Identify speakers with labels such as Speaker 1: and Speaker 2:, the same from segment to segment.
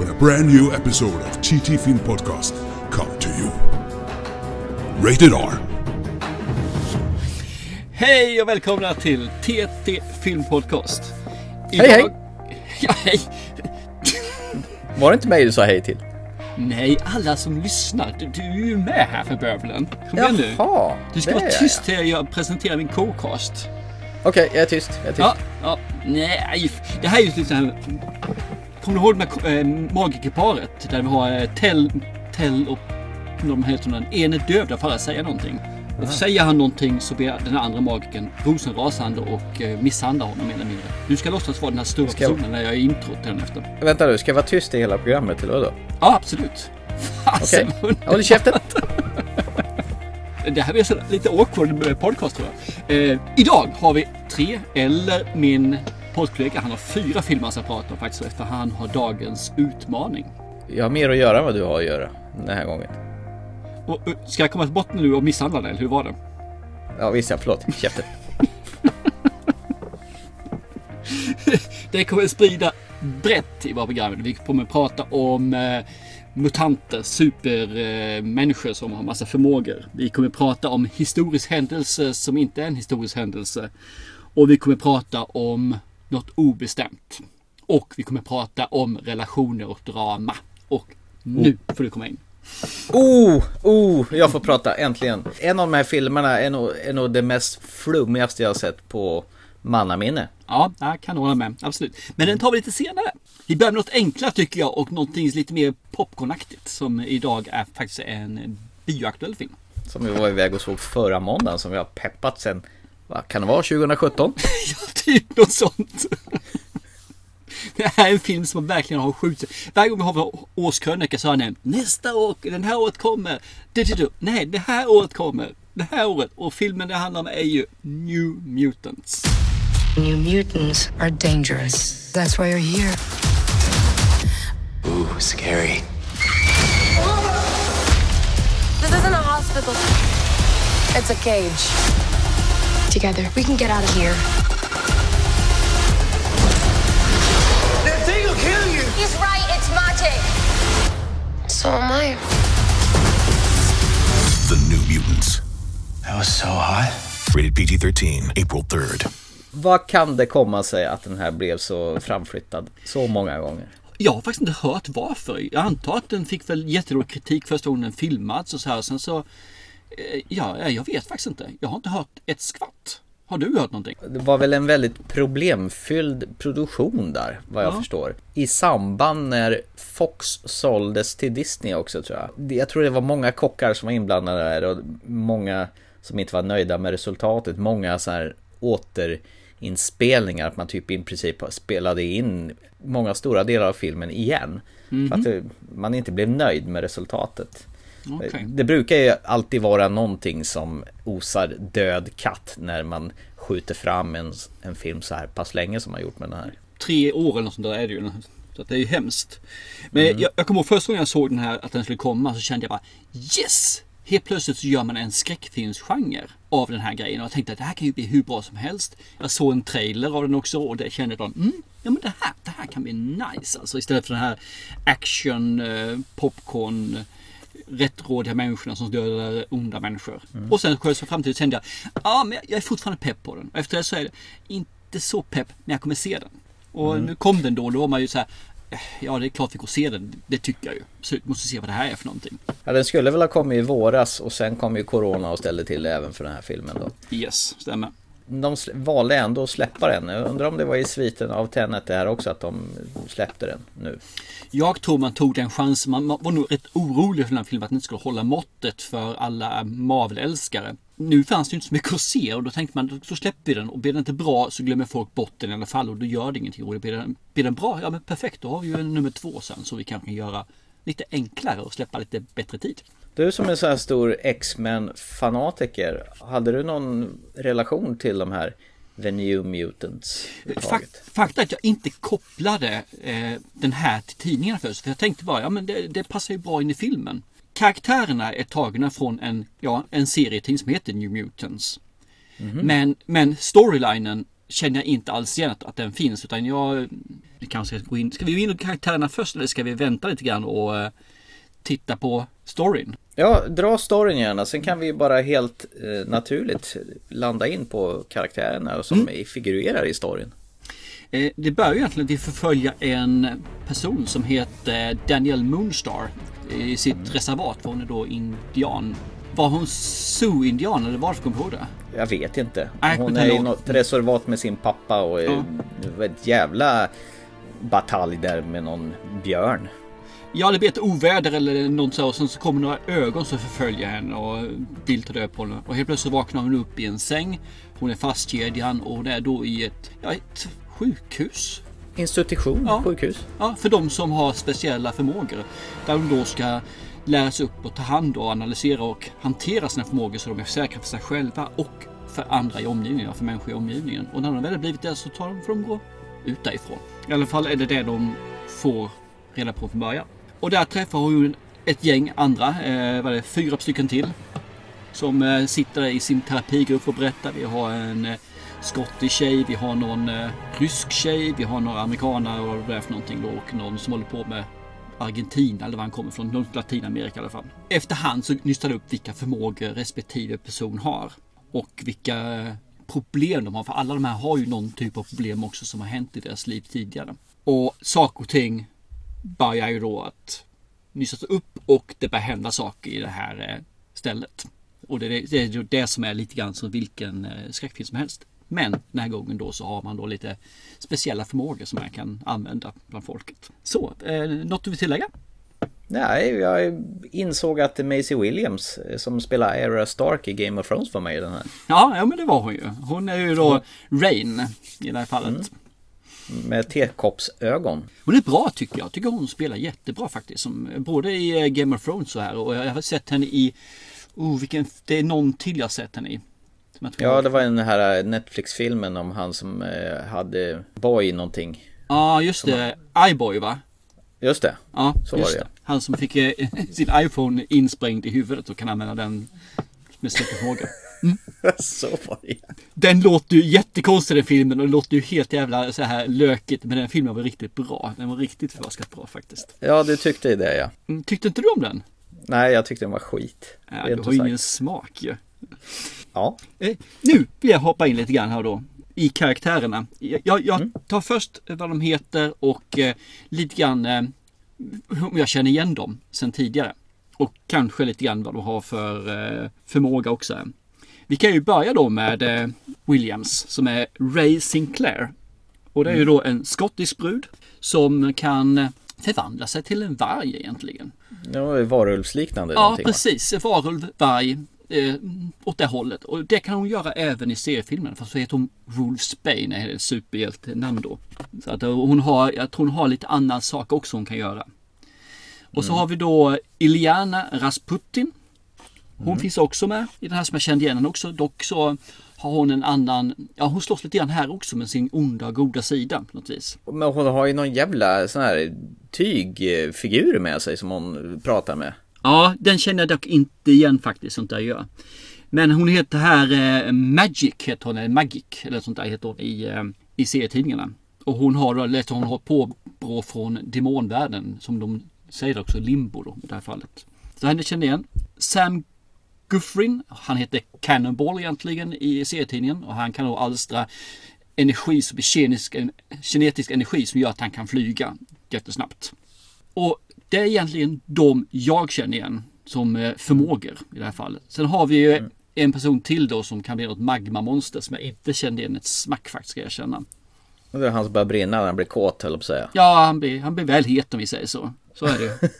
Speaker 1: when a brand new episode of TT Film Podcast come to you. Rated R.
Speaker 2: Hej och välkomna till TT Film Podcast.
Speaker 3: Hej, hej.
Speaker 2: Ja, hej!
Speaker 3: Var det inte mig du sa hej till?
Speaker 2: Nej, alla som lyssnar. Du, du är ju med här för bövelen. Kom igen nu.
Speaker 3: Jaha,
Speaker 2: Du ska
Speaker 3: det
Speaker 2: vara
Speaker 3: är
Speaker 2: tyst till jag presenterar min co-cast.
Speaker 3: jag. Okej, jag är tyst. Jag är tyst.
Speaker 2: Ja, ja, nej. Det här är ju lite så här... Kommer du ihåg det här äh, magikerparet? Där vi har äh, Tell, Tell och de heter den. En är döv, där får alla säga någonting. Och säger han någonting så blir den andra magikern rosenrasande och äh, misshandlar honom mer eller mindre. Du ska låtsas vara den här stora
Speaker 3: Ska
Speaker 2: personen när jag är introt till den efter.
Speaker 3: Vänta nu, ska jag vara tyst i hela programmet eller vadå?
Speaker 2: Ja, absolut.
Speaker 3: Okej,
Speaker 2: vad
Speaker 3: håll käften.
Speaker 2: Det här blir så lite awkward podcast tror jag. Eh, idag har vi tre, eller min poddkollega, han har fyra om faktiskt efter han har dagens utmaning.
Speaker 3: Jag har mer att göra än vad du har att göra den här gången.
Speaker 2: Och, eh, ska jag komma till botten nu och misshandla dig, eller hur var det?
Speaker 3: Ja visst ja, förlåt. Käften.
Speaker 2: Det kommer att sprida brett i våra program. Vi kommer att prata om eh, mutanter, supermänniskor som har massa förmågor. Vi kommer att prata om historisk händelse som inte är en historisk händelse. Och vi kommer att prata om något obestämt. Och vi kommer prata om relationer och drama. Och nu får du komma in.
Speaker 3: Oh, oh, jag får prata äntligen. En av de här filmerna är nog, är nog det mest flummigaste jag har sett på mannaminne.
Speaker 2: Ja, jag kan hålla med. Absolut. Men den tar vi lite senare. Vi börjar med något enklare tycker jag och någonting lite mer popcornaktigt som idag är faktiskt en bioaktuell film.
Speaker 3: Som vi var iväg och såg förra måndagen som vi har peppat sen, vad kan det vara, 2017?
Speaker 2: Ja, typ något sånt. Det här är en film som verkligen har skjutit. Varje gång vi har årskrönika så har jag nämnt nästa år, den här året kommer. Du, du, du. Nej, det här året kommer. Det här året. Och filmen det handlar om är ju New Mutants.
Speaker 4: New mutants are dangerous. That's why you're here.
Speaker 5: Ooh, scary.
Speaker 6: This isn't a hospital. It's a cage.
Speaker 4: Together, we can get out of here.
Speaker 5: That thing will kill you!
Speaker 6: He's right, it's magic.
Speaker 4: So am I.
Speaker 1: The New Mutants.
Speaker 5: That was so hot.
Speaker 1: Rated PG 13, April 3rd.
Speaker 3: Vad kan det komma sig att den här blev så framflyttad så många gånger?
Speaker 2: Jag har faktiskt inte hört varför. Jag antar att den fick väl jättedålig kritik första gången den filmats och så här. Sen så, ja, jag vet faktiskt inte. Jag har inte hört ett skvatt. Har du hört någonting?
Speaker 3: Det var väl en väldigt problemfylld produktion där, vad jag
Speaker 2: Ja.
Speaker 3: förstår. I samband när Fox såldes till Disney också tror jag. Jag tror det var många kockar som var inblandade där och många som inte var nöjda med resultatet. Många så här återinspelningar, att man typ i princip spelade in många stora delar av filmen igen. För att det, man inte blev nöjd med resultatet.
Speaker 2: Okej.
Speaker 3: Det brukar ju alltid vara någonting som osar död katt när man skjuter fram en, en film så här pass länge som man gjort med den här.
Speaker 2: tre år eller något sånt där är det ju. Så det är ju hemskt. Men jag, jag kommer ihåg första gången jag såg den här att den skulle komma så kände jag bara Yes! Helt plötsligt så gör man en skräckfilmsgenre av den här grejen och jag tänkte att det här kan ju bli hur bra som helst. Jag såg en trailer av den också och det kände jag mm, ja men det här, det här kan bli nice alltså istället för den här action, eh, popcorn, rättrådiga människorna som dödar onda människor. Och sen sköts jag framtiden kände jag, ja men jag är fortfarande pepp på den. Och efter det så är det inte så pepp, men jag kommer se den. Och nu kom den då då var man ju så här, eh, ja det är klart vi går se den. Det tycker jag ju. Absolut, måste se vad det här är för någonting.
Speaker 3: Ja, den skulle väl ha kommit i våras och sen kom ju Corona och ställde till det även för den här filmen då.
Speaker 2: Yes, stämmer.
Speaker 3: De valde ändå att släppa den. Jag undrar om det var i sviten av Tenet det här också att de släppte den nu.
Speaker 2: Jag tror man tog den chansen. Man var nog rätt orolig för den här filmen att den inte skulle hålla måttet för alla Marvel-älskare. Nu fanns det ju inte så mycket att se och då tänkte man då släpper vi den och blir den inte bra så glömmer folk bort den i alla fall och då gör det ingenting. Och blir den, blir den bra, ja men perfekt då har vi ju en nummer två sen så vi kanske kan göra lite enklare och släppa lite bättre tid.
Speaker 3: Du som är så här stor X-Men-fanatiker, hade du någon relation till de här The New Mutants?
Speaker 2: Fakt, fakta är att jag inte kopplade eh, den här till tidningarna först. För jag tänkte bara, ja men det, det passar ju bra in i filmen. Karaktärerna är tagna från en, ja, en serietidning som heter New Mutants. Men, men storylinen känner jag inte alls igen att, att den finns. Utan jag kanske ska gå in. Ska vi gå in på karaktärerna först eller ska vi vänta lite grann och eh, titta på storyn?
Speaker 3: Ja, dra storyn gärna. Sen kan vi bara helt eh, naturligt landa in på karaktärerna som figurerar i storyn.
Speaker 2: Eh, Det börjar egentligen att vi förfölja en person som heter Daniel Moonstar i sitt reservat för hon är då indian. Var hon Sioux-indian eller varför kom ihåg det?
Speaker 3: Jag vet inte.
Speaker 2: Nej,
Speaker 3: Hon är i något reservat med sin pappa och
Speaker 2: Ja.
Speaker 3: ett jävla batalj där med någon björn.
Speaker 2: Ja, det blir ett oväder eller något så och sen så kommer några ögon som förföljer henne och vill ta död på henne. Och helt plötsligt vaknar hon upp i en säng. Hon är fastkedjad och hon är då i ett, ja, ett sjukhus.
Speaker 3: Institution,
Speaker 2: Ja.
Speaker 3: sjukhus.
Speaker 2: Ja, för de som har speciella förmågor. Där de då ska lära sig upp och ta hand och analysera och hantera sina förmågor så de är säkra för sig själva och för andra i omgivningen, för människor i omgivningen. Och när de väl har blivit det så tar de, får de gå ut därifrån. I alla fall är det det de får reda på från början. Och där träffar hon ett gäng andra, eh, vad är det, fyra stycken till. Som eh, sitter i sin terapigrupp och berättar. Vi har en eh, skottig tjej, vi har någon eh, rysk tjej, vi har några amerikaner och vad det är för någonting då och någon som håller på med Argentina eller var han kommer från, något Latinamerika i alla fall. Efterhand så nystade upp vilka förmågor respektive person har och vilka problem de har. För alla de här har ju någon typ av problem också som har hänt i deras liv tidigare. Och saker och ting börjar ju då att nystas upp och det börjar hända saker i det här eh, stället. Och det, är- det är det som är lite grann som vilken eh, skräckfilm som helst. Men den här gången då så har man då lite speciella förmågor som man kan använda bland folket. Så, eh, något du vill tillägga?
Speaker 3: Nej, jag insåg att Maisie Williams eh, som spelar Arya Stark i Game of Thrones var med i den här.
Speaker 2: Ja, ja men det var hon ju. Hon är ju då Rain i det här fallet.
Speaker 3: Med tekoppsögon.
Speaker 2: Hon är bra tycker jag. Tycker hon spelar jättebra faktiskt. Som, både i eh, Game of Thrones så här och jag har sett henne i... Oh, vilken, det är någon till jag har sett henne i. Som
Speaker 3: Ja, det var den här Netflix-filmen om han som eh, hade Boy någonting.
Speaker 2: Ja, just det. iBoy va?
Speaker 3: Just det.
Speaker 2: Ja,
Speaker 3: Så var det, ja.
Speaker 2: Han som fick eh, sin iPhone insprängd i huvudet och kan använda den med superförmåga.
Speaker 3: Så var det.
Speaker 2: Den låter ju jättekonstig den filmen och det låter ju helt jävla så här lökigt. Men den filmen var riktigt bra. Den var riktigt förbaskat bra faktiskt.
Speaker 3: Ja, du tyckte det ja.
Speaker 2: Mm, Tyckte inte du om den?
Speaker 3: Nej, jag tyckte den var skit.
Speaker 2: Ja, du har ju
Speaker 3: sagt.
Speaker 2: ingen smak ju.
Speaker 3: Ja.
Speaker 2: Eh, nu vill jag hoppa in lite grann här då. I karaktärerna. Jag, jag, jag tar först vad de heter och eh, lite grann eh, om jag känner igen dem sen tidigare. Och kanske lite grann vad de har för eh, förmåga också. Vi kan ju börja då med eh, Williams som är Ray Sinclair. Och det är ju då en skottisk brud som kan förvandla sig till en varg egentligen.
Speaker 3: Ju varulvsliknande
Speaker 2: Ja,
Speaker 3: någonting, va?
Speaker 2: precis. Varulv, varg, eh, åt det hållet. Och det kan hon göra även i seriefilmen. Fast så heter hon Wolf Bane, är ett superhjältenamn då. Så att hon har, jag tror hon har lite annan sak också hon kan göra. Och så har vi då Iliana Rasputin. Hon finns också med i den här som jag kände igen också. Dock så har hon en annan, ja hon slåss lite grann här också med sin onda och goda sida på något vis.
Speaker 3: Men hon har ju någon jävla sån här tygfigur med sig som hon pratar med.
Speaker 2: Ja, den känner jag dock inte igen faktiskt, sånt där gör. Men hon heter här eh, Magic, heter hon, eller Magic, eller sånt där heter hon i, eh, i serietidningarna. Och hon har då, eller hon har påbrå från demonvärlden, som de säger också, limbo då i det här fallet. Så henne känner jag igen. Sam Guffrin, han heter Cannonball egentligen i serietidningen och han kan då alstra energi som är kemisk, kinetisk energi som gör att han kan flyga jättesnabbt. Och det är egentligen de jag känner igen som eh, förmågor i det här fallet. Sen har vi ju en person till då som kan bli något magmamonster som jag inte kände igen ett smack faktiskt ska jag känna.
Speaker 3: Det är han som börjar brinna när han blir kåt höll jag på att säga.
Speaker 2: Ja, han blir, han blir väl het om vi säger så. Så är det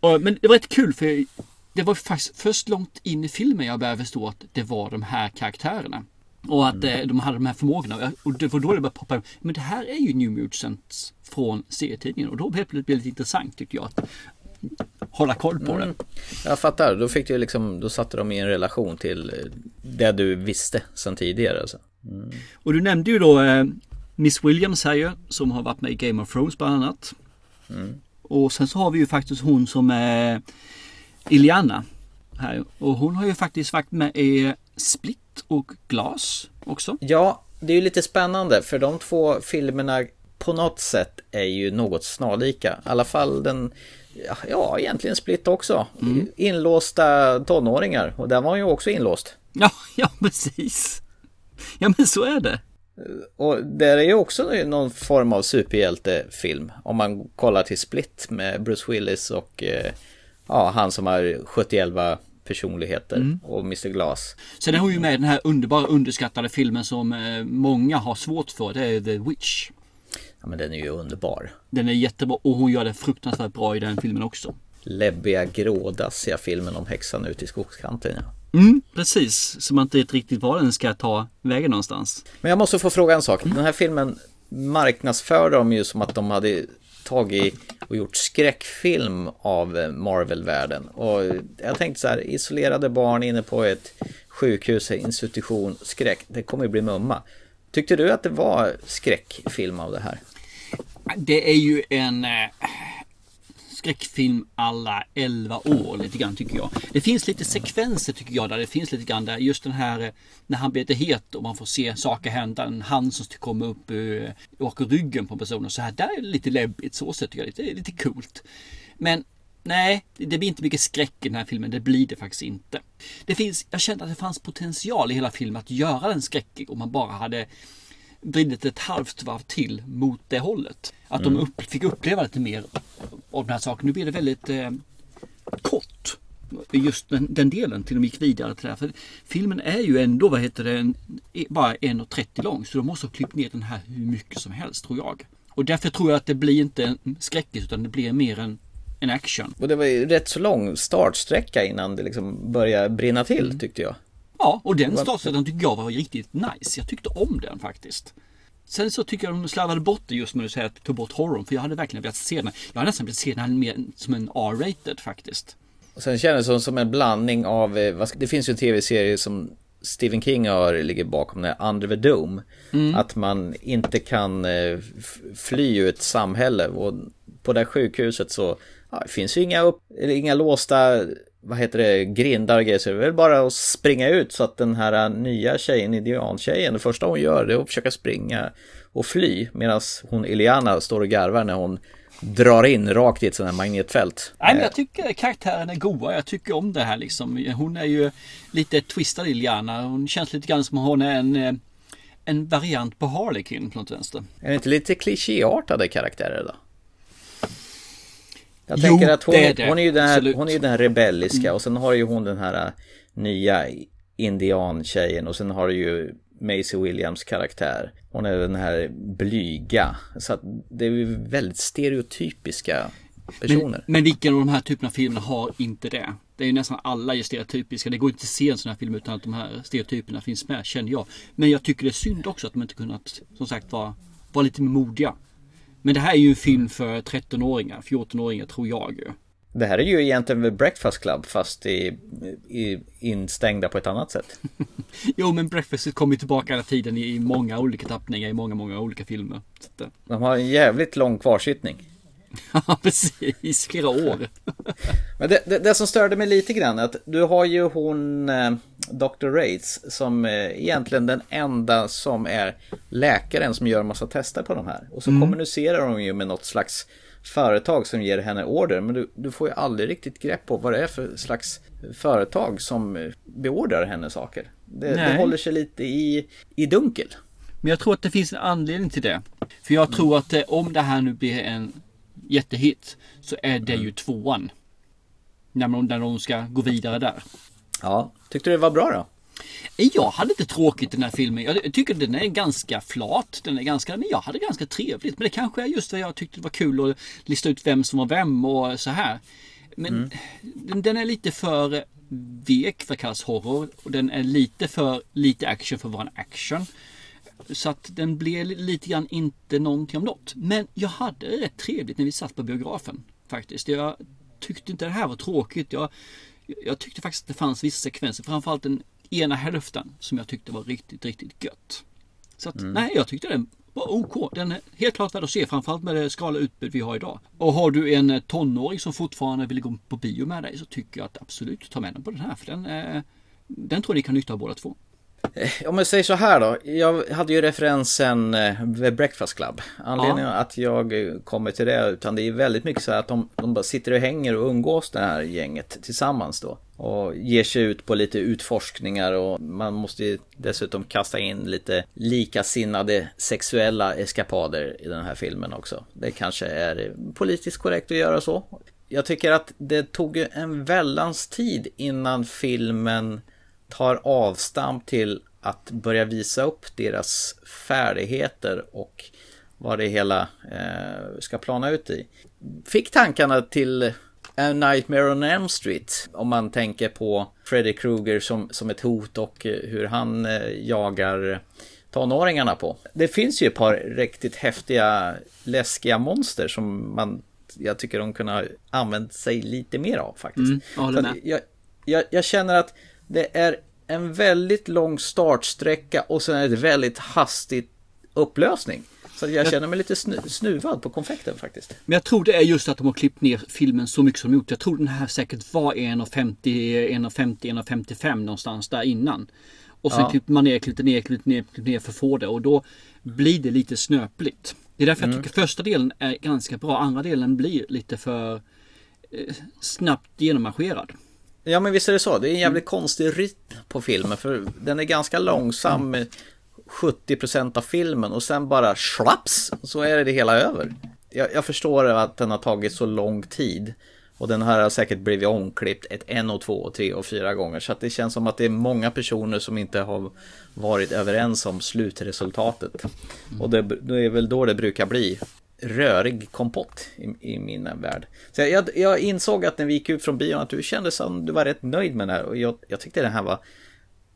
Speaker 2: Men det var rätt kul för det var faktiskt först långt in i filmen jag började förstå att det var de här karaktärerna. Och att eh, de hade de här förmågorna. Och det var då det började poppa. Men det här är ju New Mutants från serietidningen. Och då helt plötsligt blev det lite intressant tyckte jag. Att hålla koll på det.
Speaker 3: Jag fattar, då fick du liksom, då satte de i en relation till eh, det du visste sedan tidigare alltså.
Speaker 2: Och du nämnde ju då eh, Miss Williams här ju, som har varit med i Game of Thrones bland annat. Och sen så har vi ju faktiskt hon som är Iliana. Här. Och hon har ju faktiskt varit med i Split och Glas också.
Speaker 3: Ja, det är ju lite spännande för de två filmerna på något sätt är ju något snarlika. I alla fall den, ja, egentligen Split också. Inlåsta tonåringar och där var ju också inlåst.
Speaker 2: Ja, ja precis. Ja men så är det.
Speaker 3: Och där är ju också någon form av superhjältefilm. Om man kollar till Split med Bruce Willis och eh, ja, han som har 71 personligheter och Mr Glass.
Speaker 2: Sen hon ju med den här underbara underskattade filmen som eh, många har svårt för. Det är The Witch.
Speaker 3: Ja men den är ju underbar.
Speaker 2: Den är jättebra och hon gör det fruktansvärt bra i den filmen också.
Speaker 3: Läbbiga, grådassiga filmen om häxan ute i skogskanten. Ja.
Speaker 2: Mm, precis. Så man inte riktigt var den ska ta vägen någonstans.
Speaker 3: Men jag måste få fråga en sak. Den här filmen marknadsför de ju som att de hade tagit och gjort skräckfilm av Marvel-världen. Och jag tänkte så här, isolerade barn inne på ett sjukhus, institution, skräck. Det kommer ju bli mumma. Tyckte du att det var skräckfilm av det här?
Speaker 2: Det är ju en eh, skräckfilm alla 11 år lite grann tycker jag. Det finns lite sekvenser tycker jag där det finns lite grann där just den här eh, när han blir lite het och man får se saker hända. En hand som kommer upp och åker ryggen på personen så här. Där är det lite läbbigt så sett tycker jag. Det är lite coolt. Men Nej, det blir inte mycket skräck i den här filmen. Det blir det faktiskt inte. Det finns, jag kände att det fanns potential i hela filmen att göra den skräckig om man bara hade vridit ett halvt varv till mot det hållet. Att de upp, fick uppleva lite mer av den här saken. Nu blir det väldigt eh, kort. Just den, den delen till de gick vidare till det här. För filmen är ju ändå, vad heter det, en, bara 1.30 lång. Så de måste ha klippt ner den här hur mycket som helst tror jag. Och därför tror jag att det blir inte en skräckis utan det blir mer en, en action.
Speaker 3: Och det var ju rätt så lång startsträcka innan det liksom började brinna till tyckte jag.
Speaker 2: Ja, och den startsetan tycker jag var riktigt nice. Jag tyckte om den faktiskt. Sen så tycker jag de slarvade bort det just när du säger att tog bort horrorn. För jag hade verkligen velat se den. Jag hade nästan velat se den mer som en R-rated faktiskt.
Speaker 3: Och sen kändes det som, en blandning av, eh, det finns ju en tv-serie som Stephen King har ligger bakom, det Under the Dome. Att man inte kan eh, fly ur ett samhälle och på det här sjukhuset så ja, det finns ju inga, upp, inga låsta, vad heter det, grindar och grejer. Så det är väl bara att springa ut så att den här nya tjejen, indiantjejen, det första hon gör det är att försöka springa och fly. Medan hon Iliana står och garvar när hon drar in rakt i ett sånt här magnetfält.
Speaker 2: Nej, men jag tycker karaktären är goa. Jag tycker om det här liksom. Hon är ju lite twistad Iliana. Hon känns lite grann som hon är en, eh, en variant på Harlequin på något vänster.
Speaker 3: Är det inte lite klichéartade karaktärer då? Jag
Speaker 2: Jo,
Speaker 3: tänker att hon,
Speaker 2: det är det.
Speaker 3: hon, är ju den här,
Speaker 2: Absolut. Mm.
Speaker 3: hon är den rebelliska och sen har ju hon den här äh, nya indiantjejen och sen har du ju Maisie Williams karaktär. Hon är den här blyga. Så att det är väldigt stereotypiska personer.
Speaker 2: Men, men vilken av de här typerna av filmer har inte det? Det är ju nästan alla är stereotypiska. Det går inte att se en sån här film utan att de här stereotyperna finns med, känner jag. Men jag tycker det är synd också att de inte kunnat, som sagt vara, vara lite mer modiga. Men det här är ju en film för 13-åringar, 14-åringar tror jag ju.
Speaker 3: Det här är ju egentligen Breakfast Club fast i, i, instängda på ett annat sätt.
Speaker 2: Jo men Breakfast kommer ju tillbaka hela tiden i, många olika tappningar i många, många olika filmer. Eh,
Speaker 3: De har en jävligt lång kvarsittning.
Speaker 2: Ja precis, flera år.
Speaker 3: Men det, det, det som störde mig lite grann är att du har ju hon eh, Dr. Rates som eh, egentligen den enda som är läkaren som gör en massa tester på de här. Och så kommunicerar hon ju med något slags företag som ger henne order. Men du, du får ju aldrig riktigt grepp på vad det är för slags företag som eh, beordrar henne saker. Det, det håller sig lite i, i dunkel.
Speaker 2: Men jag tror att det finns en anledning till det. För jag tror att om det här nu blir en jättehit så är det ju tvåan. När, man, när de ska gå vidare där.
Speaker 3: Ja, tyckte du det var bra då?
Speaker 2: Jag hade inte tråkigt den här filmen. Jag tycker den är ganska flat. Den är ganska, men jag hade ganska trevligt. Men det kanske är just vad jag tyckte var kul att lista ut vem som var vem och så här. Men den, den är lite för vek för att kallas horror. Och den är lite för lite action för att vara en action. Så att den blev lite grann inte någonting om något. Men jag hade det rätt trevligt när vi satt på biografen. Faktiskt. Jag tyckte inte det här var tråkigt. Jag, jag tyckte faktiskt att det fanns vissa sekvenser, framförallt den ena hälften, som jag tyckte var riktigt, riktigt gött. Så att, nej, jag tyckte den var OK. Den är helt klart värd att se, framförallt med det skala utbud vi har idag. Och har du en eh, tonåring som fortfarande vill gå på bio med dig så tycker jag att absolut ta med den på den här. För den, eh, den tror jag ni kan nytta av båda två.
Speaker 3: Om jag säger så här då. Jag hade ju referensen eh, The Breakfast Club. Anledningen
Speaker 2: Ja.
Speaker 3: att jag eh, kommer till det, utan det är väldigt mycket så här att de, de bara sitter och hänger och umgås det här gänget tillsammans då. Och ger sig ut på lite utforskningar och man måste ju dessutom kasta in lite likasinnade sexuella eskapader i den här filmen också. Det kanske är politiskt korrekt att göra så. Jag tycker att det tog en väldans tid innan filmen tar avstamp till att börja visa upp deras färdigheter och vad det hela eh, ska plana ut i. Fick tankarna till A Nightmare on Elm Street om man tänker på Freddy Krueger som, som ett hot och eh, hur han eh, jagar tonåringarna på. Det finns ju ett par riktigt häftiga läskiga monster som man jag tycker de kunde ha använt sig lite mer av faktiskt.
Speaker 2: Mm, jag
Speaker 3: jag, jag, jag känner att det är en väldigt lång startsträcka och sen ett väldigt hastigt upplösning. Så jag känner mig lite snu, snuvad på konfekten faktiskt.
Speaker 2: Men jag tror det är just att de har klippt ner filmen så mycket som de gjort. Jag tror den här säkert var 1,50, 1,50, 1,55 någonstans där innan. Och sen
Speaker 3: Ja.
Speaker 2: klippte man ner, klippte ner, klippte ner, klippte ner för få det. Och då blir det lite snöpligt. Det är därför
Speaker 3: Mm.
Speaker 2: jag tycker första delen är ganska bra. Andra delen blir lite för eh, snabbt genommarscherad.
Speaker 3: Ja men visst är det så. Det är en jävligt konstig rytm på filmen för den är ganska långsam med 70% av filmen och sen bara slaps så är det hela över. Jag, jag förstår att den har tagit så lång tid och den här har säkert blivit omklippt ett, en och två och tre och fyra gånger så att det känns som att det är många personer som inte har varit överens om slutresultatet. Och det, det är väl då det brukar bli rörig kompott i, i min värld. Så jag, jag insåg att när vi gick ut från bion att du kände som du var rätt nöjd med den här och jag, jag tyckte den här var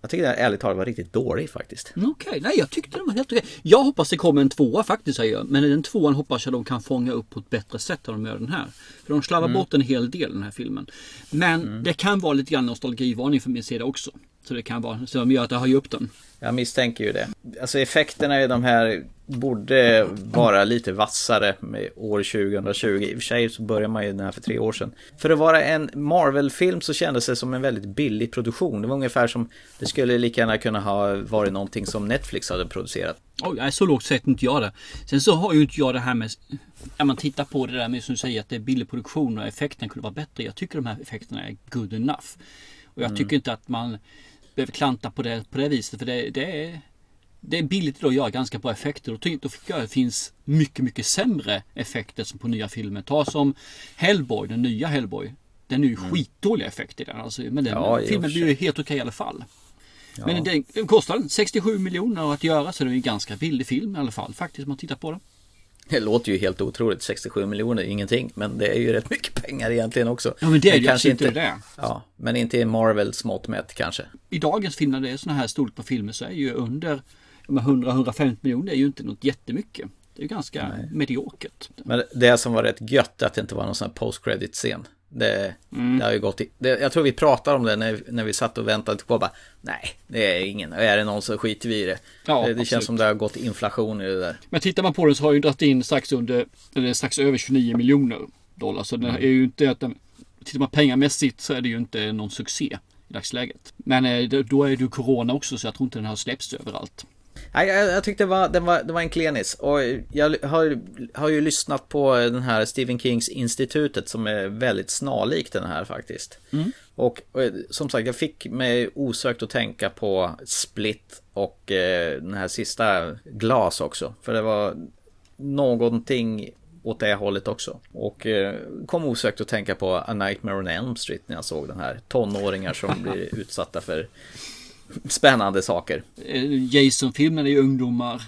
Speaker 3: jag tyckte den här ärligt talat var riktigt dålig faktiskt.
Speaker 2: Mm, Okej, nej jag tyckte den var helt okej. Jag hoppas det kommer en tvåa faktiskt säger jag. Men den tvåan hoppas jag de kan fånga upp på ett bättre sätt än de gör den här. För de slarvar bort en hel del den här filmen. Men det kan vara lite grann nostalgivarning för min sida också. Så det kan vara så de gör att jag höjer upp den.
Speaker 3: Jag misstänker ju det. Alltså effekterna i de här borde vara lite vassare med år 2020. I och för sig så började man ju den här för tre år sedan. För att vara en Marvel-film så kändes det som en väldigt billig produktion. Det var ungefär som det skulle lika gärna kunna ha varit någonting som Netflix hade producerat.
Speaker 2: Oj, så lågt sett inte jag det. Sen så har ju inte jag det här med när man tittar på det där med som du säger att det är billig produktion och effekten kunde vara bättre. Jag tycker de här effekterna är good enough. Och jag tycker inte att man behöver klanta på det på det viset för det, det är det är billigt idag att göra ganska bra effekter. Ty- då tycker jag det finns mycket, mycket sämre effekter som på nya filmer. Ta som Hellboy, den nya Hellboy. Den är ju skitdåliga effekter i den. Alltså, men den
Speaker 3: Ja, och
Speaker 2: filmen blir ju helt okej i alla fall. Men den, den kostar 67 miljoner att göra så det är en ganska billig film i alla fall faktiskt om man tittar på den.
Speaker 3: Det låter ju helt otroligt, 67 miljoner är ingenting, men det är ju rätt mycket pengar egentligen också.
Speaker 2: Ja, men det är det ju
Speaker 3: kanske
Speaker 2: absolut det.
Speaker 3: Ja, men inte i Marvels mått mätt kanske.
Speaker 2: I dagens film när det är såna här storlek på filmer så är ju under 100-150 miljoner är ju inte något jättemycket. Det är ju ganska mediokert.
Speaker 3: Men det som var rätt gött att det inte var någon sån här post-credit-scen. Det,
Speaker 2: Mm.
Speaker 3: det har ju gått i, det, Jag tror vi pratade om det när, när vi satt och väntade på bara Nej, det är ingen. Är det någon så skiter vi i det.
Speaker 2: Ja,
Speaker 3: det, det känns som det har gått inflation i det där.
Speaker 2: Men tittar man på den så har ju dragit in strax under, eller strax över 29 miljoner dollar. Så
Speaker 3: Mm.
Speaker 2: det är ju inte att den, tittar man pengamässigt så är det ju inte någon succé i dagsläget. Men eh, då är det ju corona också så jag tror inte den har släppts överallt.
Speaker 3: Nej, jag, jag tyckte det var, den var, det var en klenis. Och jag har, har ju lyssnat på den här Stephen Kings institutet som är väldigt snarlik den här faktiskt. Och, och som sagt, jag fick mig osökt att tänka på Split och eh, den här sista Glas också. För det var någonting åt det hållet också. Och eh, kom osökt att tänka på A Nightmare on Elm Street när jag såg den här. Tonåringar som blir utsatta för spännande saker.
Speaker 2: Eh, Jason-filmen är ju ungdomar.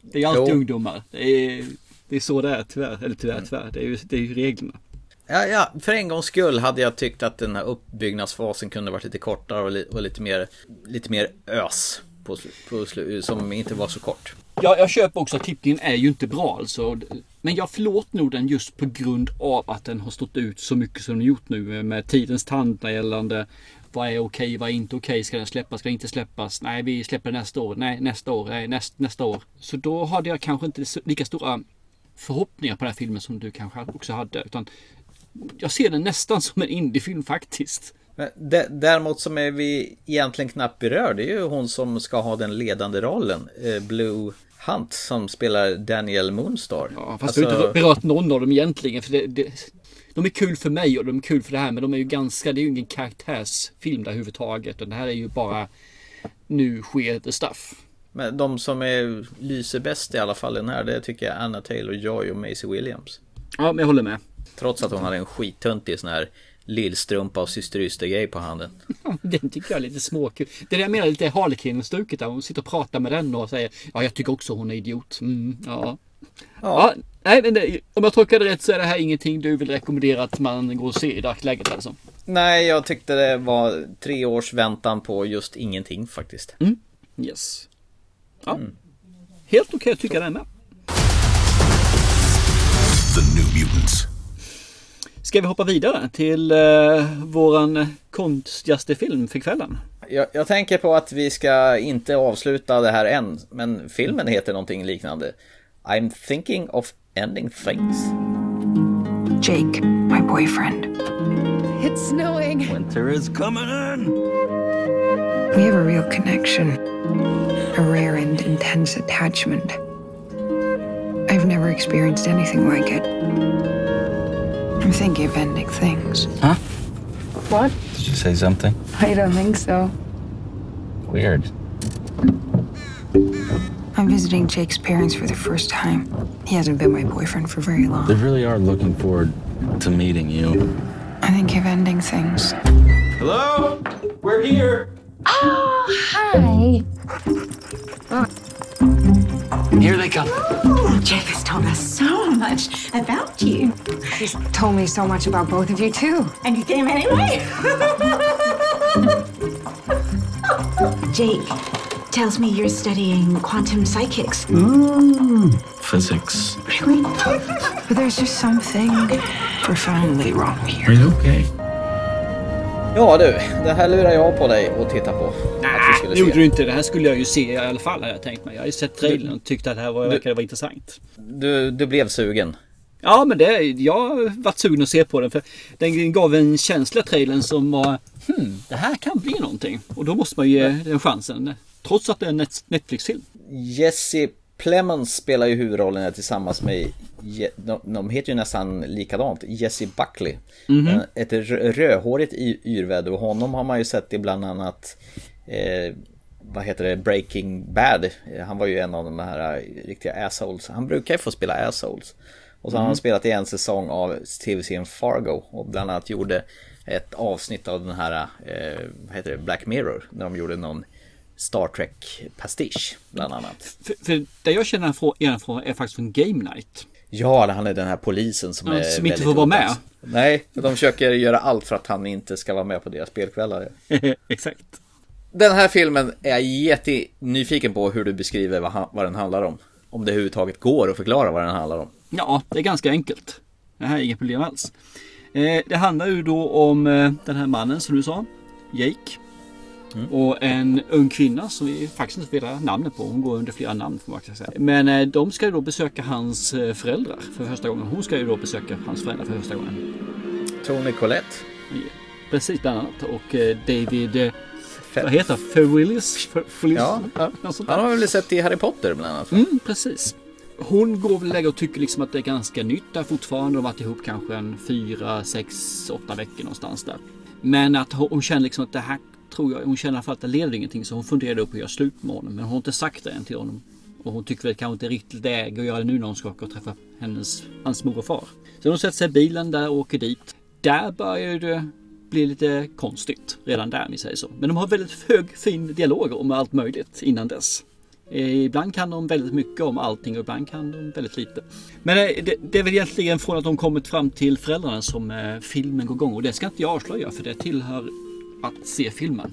Speaker 2: Det är alltid
Speaker 3: Mm. Jo.
Speaker 2: ungdomar. Det är, det är så det är tyvärr. Eller tyvärr, tyvärr. Det är ju, det är ju reglerna.
Speaker 3: Ja, ja, för en gångs skull hade jag tyckt att den här uppbyggnadsfasen kunde varit lite kortare och, li och lite, mer, lite mer ös. på, på, som inte var så kort.
Speaker 2: Ja, jag köper också att klippningen är ju inte bra alltså. Men jag förlåter nog den just på grund av att den har stått ut så mycket som den gjort nu med tidens tand gällande vad är okej, vad är inte okej, ska den släppas, ska den inte släppas? Nej, vi släpper den nästa år, nej, nästa år, nej, näst, nästa år. Så då hade jag kanske inte lika stora förhoppningar på den här filmen som du kanske också hade. Utan jag ser den nästan som en indiefilm faktiskt.
Speaker 3: Dä- Däremot som är vi egentligen knappt berör, det är ju hon som ska ha den ledande rollen. eh, Blue Hunt som spelar Daniel Moonstar.
Speaker 2: Ja, fast vi har inte berört någon av dem egentligen. För det, det, de är kul för mig och de är kul för det här. Men de är ju ganska, det är ju ingen karaktärsfilm där överhuvudtaget. Och det här är ju bara nu sker the stuff.
Speaker 3: Men de som är, lyser bäst i alla fall i den här, det tycker jag Anna Taylor-Joy och Maisie Williams.
Speaker 2: Ja, men jag håller med.
Speaker 3: Trots att hon hade en skittöntig sån här lillstrumpa och syster Yster-grej på handen.
Speaker 2: Den tycker jag är lite småkul. Det är det jag menar lite Harlequin-stuket där. Hon sitter och pratar med den och säger Ja, jag tycker också hon är idiot. Mm, ja. ja. Nej, men det, om jag tolkar det rätt så är det här ingenting du vill rekommendera att man går och ser i dagsläget alltså.
Speaker 3: Nej, jag tyckte det var tre års väntan på just ingenting faktiskt.
Speaker 2: Yes. Ja. Helt okej tycker jag den med.
Speaker 1: The New Mutants.
Speaker 2: Ska vi hoppa vidare till eh, våran konstigaste film för kvällen?
Speaker 3: Jag, jag tänker på att vi ska inte avsluta det här än, men filmen heter någonting liknande. I'm thinking of ending things.
Speaker 4: Jake, my boyfriend.
Speaker 7: It's snowing.
Speaker 5: Winter is coming in.
Speaker 4: We have a real connection, a rare and intense attachment. I've never experienced anything like it. I'm thinking of ending things. Huh?
Speaker 7: What?
Speaker 5: Did you say something?
Speaker 7: I don't think so.
Speaker 5: Weird.
Speaker 4: I'm visiting Jake's parents for the first time. He hasn't been my boyfriend for very long.
Speaker 5: They really are looking forward to meeting you.
Speaker 4: I think of ending things.
Speaker 5: Hello? We're here.
Speaker 7: Oh, hi.
Speaker 5: Here they come.
Speaker 8: Jake has told us so much about you.
Speaker 4: He's told me so much about both of you, too.
Speaker 8: And you came anyway? Jake tells me you're studying quantum psychics.
Speaker 5: Physics.
Speaker 8: Really?
Speaker 4: But there's just something profoundly wrong here.
Speaker 5: Are you okay?
Speaker 3: Ja du, det här lurar jag på dig att titta på. skulle
Speaker 2: Det gjorde du inte. Det här skulle jag ju se i alla fall hade jag tänkt mig. Jag har ju sett trailern och tyckte att det här var, verkade vara intressant.
Speaker 3: Du, du blev sugen.
Speaker 2: Ja men det, jag har varit sugen att se på den för den gav en känsla trailern som var hmm, det här kan bli någonting. Och då måste man ju ge den chansen. Trots att det är en Net- Netflix-film.
Speaker 3: Jesse Plemons spelar ju huvudrollen här tillsammans med, de, heter ju nästan likadant, Jesse Buckley. Eh, Ett rö- rödhårigt yrväder och honom har man ju sett i bland annat eh, vad heter det, Breaking Bad. Eh, Han var ju en av de här eh, riktiga assholes. Han brukar ju få spela assholes. Och så har han spelat i en säsong av tv-serien Fargo och bland annat gjorde ett avsnitt av den här, eh, vad heter det, Black Mirror. När de gjorde någon Star Trek-pastisch bland annat.
Speaker 2: För, för det jag känner igen från är faktiskt från Game Night.
Speaker 3: Ja, han är den här polisen som
Speaker 2: Ja,
Speaker 3: är
Speaker 2: som inte får vara med.
Speaker 3: Nej, de försöker göra allt för att han inte ska vara med på deras spelkvällar.
Speaker 2: Exakt.
Speaker 3: Den här filmen är jag jättenyfiken på hur du beskriver vad, han- vad den handlar om. Om det överhuvudtaget går att förklara vad den handlar om.
Speaker 2: Ja, det är ganska enkelt. Det här är inget problem alls. Eh, det handlar ju då om eh, den här mannen som du sa, Jake. Och en ung kvinna som vi faktiskt inte vet namnet på. Hon går under flera namn får man säga. Men eh, de ska ju då besöka hans eh, föräldrar för första gången. Hon ska ju då besöka hans föräldrar för första gången.
Speaker 3: Tony Collette.
Speaker 2: Precis bland annat. Och eh, David, eh, vad heter han? Ferrillis?
Speaker 3: Ja. Han har väl sett i Harry Potter bland annat.
Speaker 2: Mm, precis. Hon går väl lägga och tycker liksom att det är ganska nytt där fortfarande. De har varit ihop kanske en fyra, sex, åtta veckor någonstans där. Men att hon, hon känner liksom att det här tror jag, hon känner i alla fall att det leder ingenting. Så hon funderar upp på att göra slut med honom. Men hon har inte sagt det än till honom. Och hon tycker väl kanske inte riktigt läge att göra det nu när hon ska åka och träffa hennes, hans mor och far. Så hon sätter sig i bilen där och åker dit. Där börjar det bli lite konstigt redan där, om vi säger så. Men de har väldigt hög fin dialog om allt möjligt innan dess. Eh, ibland kan de väldigt mycket om allting och ibland kan de väldigt lite. Men eh, det, det är väl egentligen från att de kommit fram till föräldrarna som eh, filmen går igång. Och det ska inte jag avslöja för det tillhör att se filmen.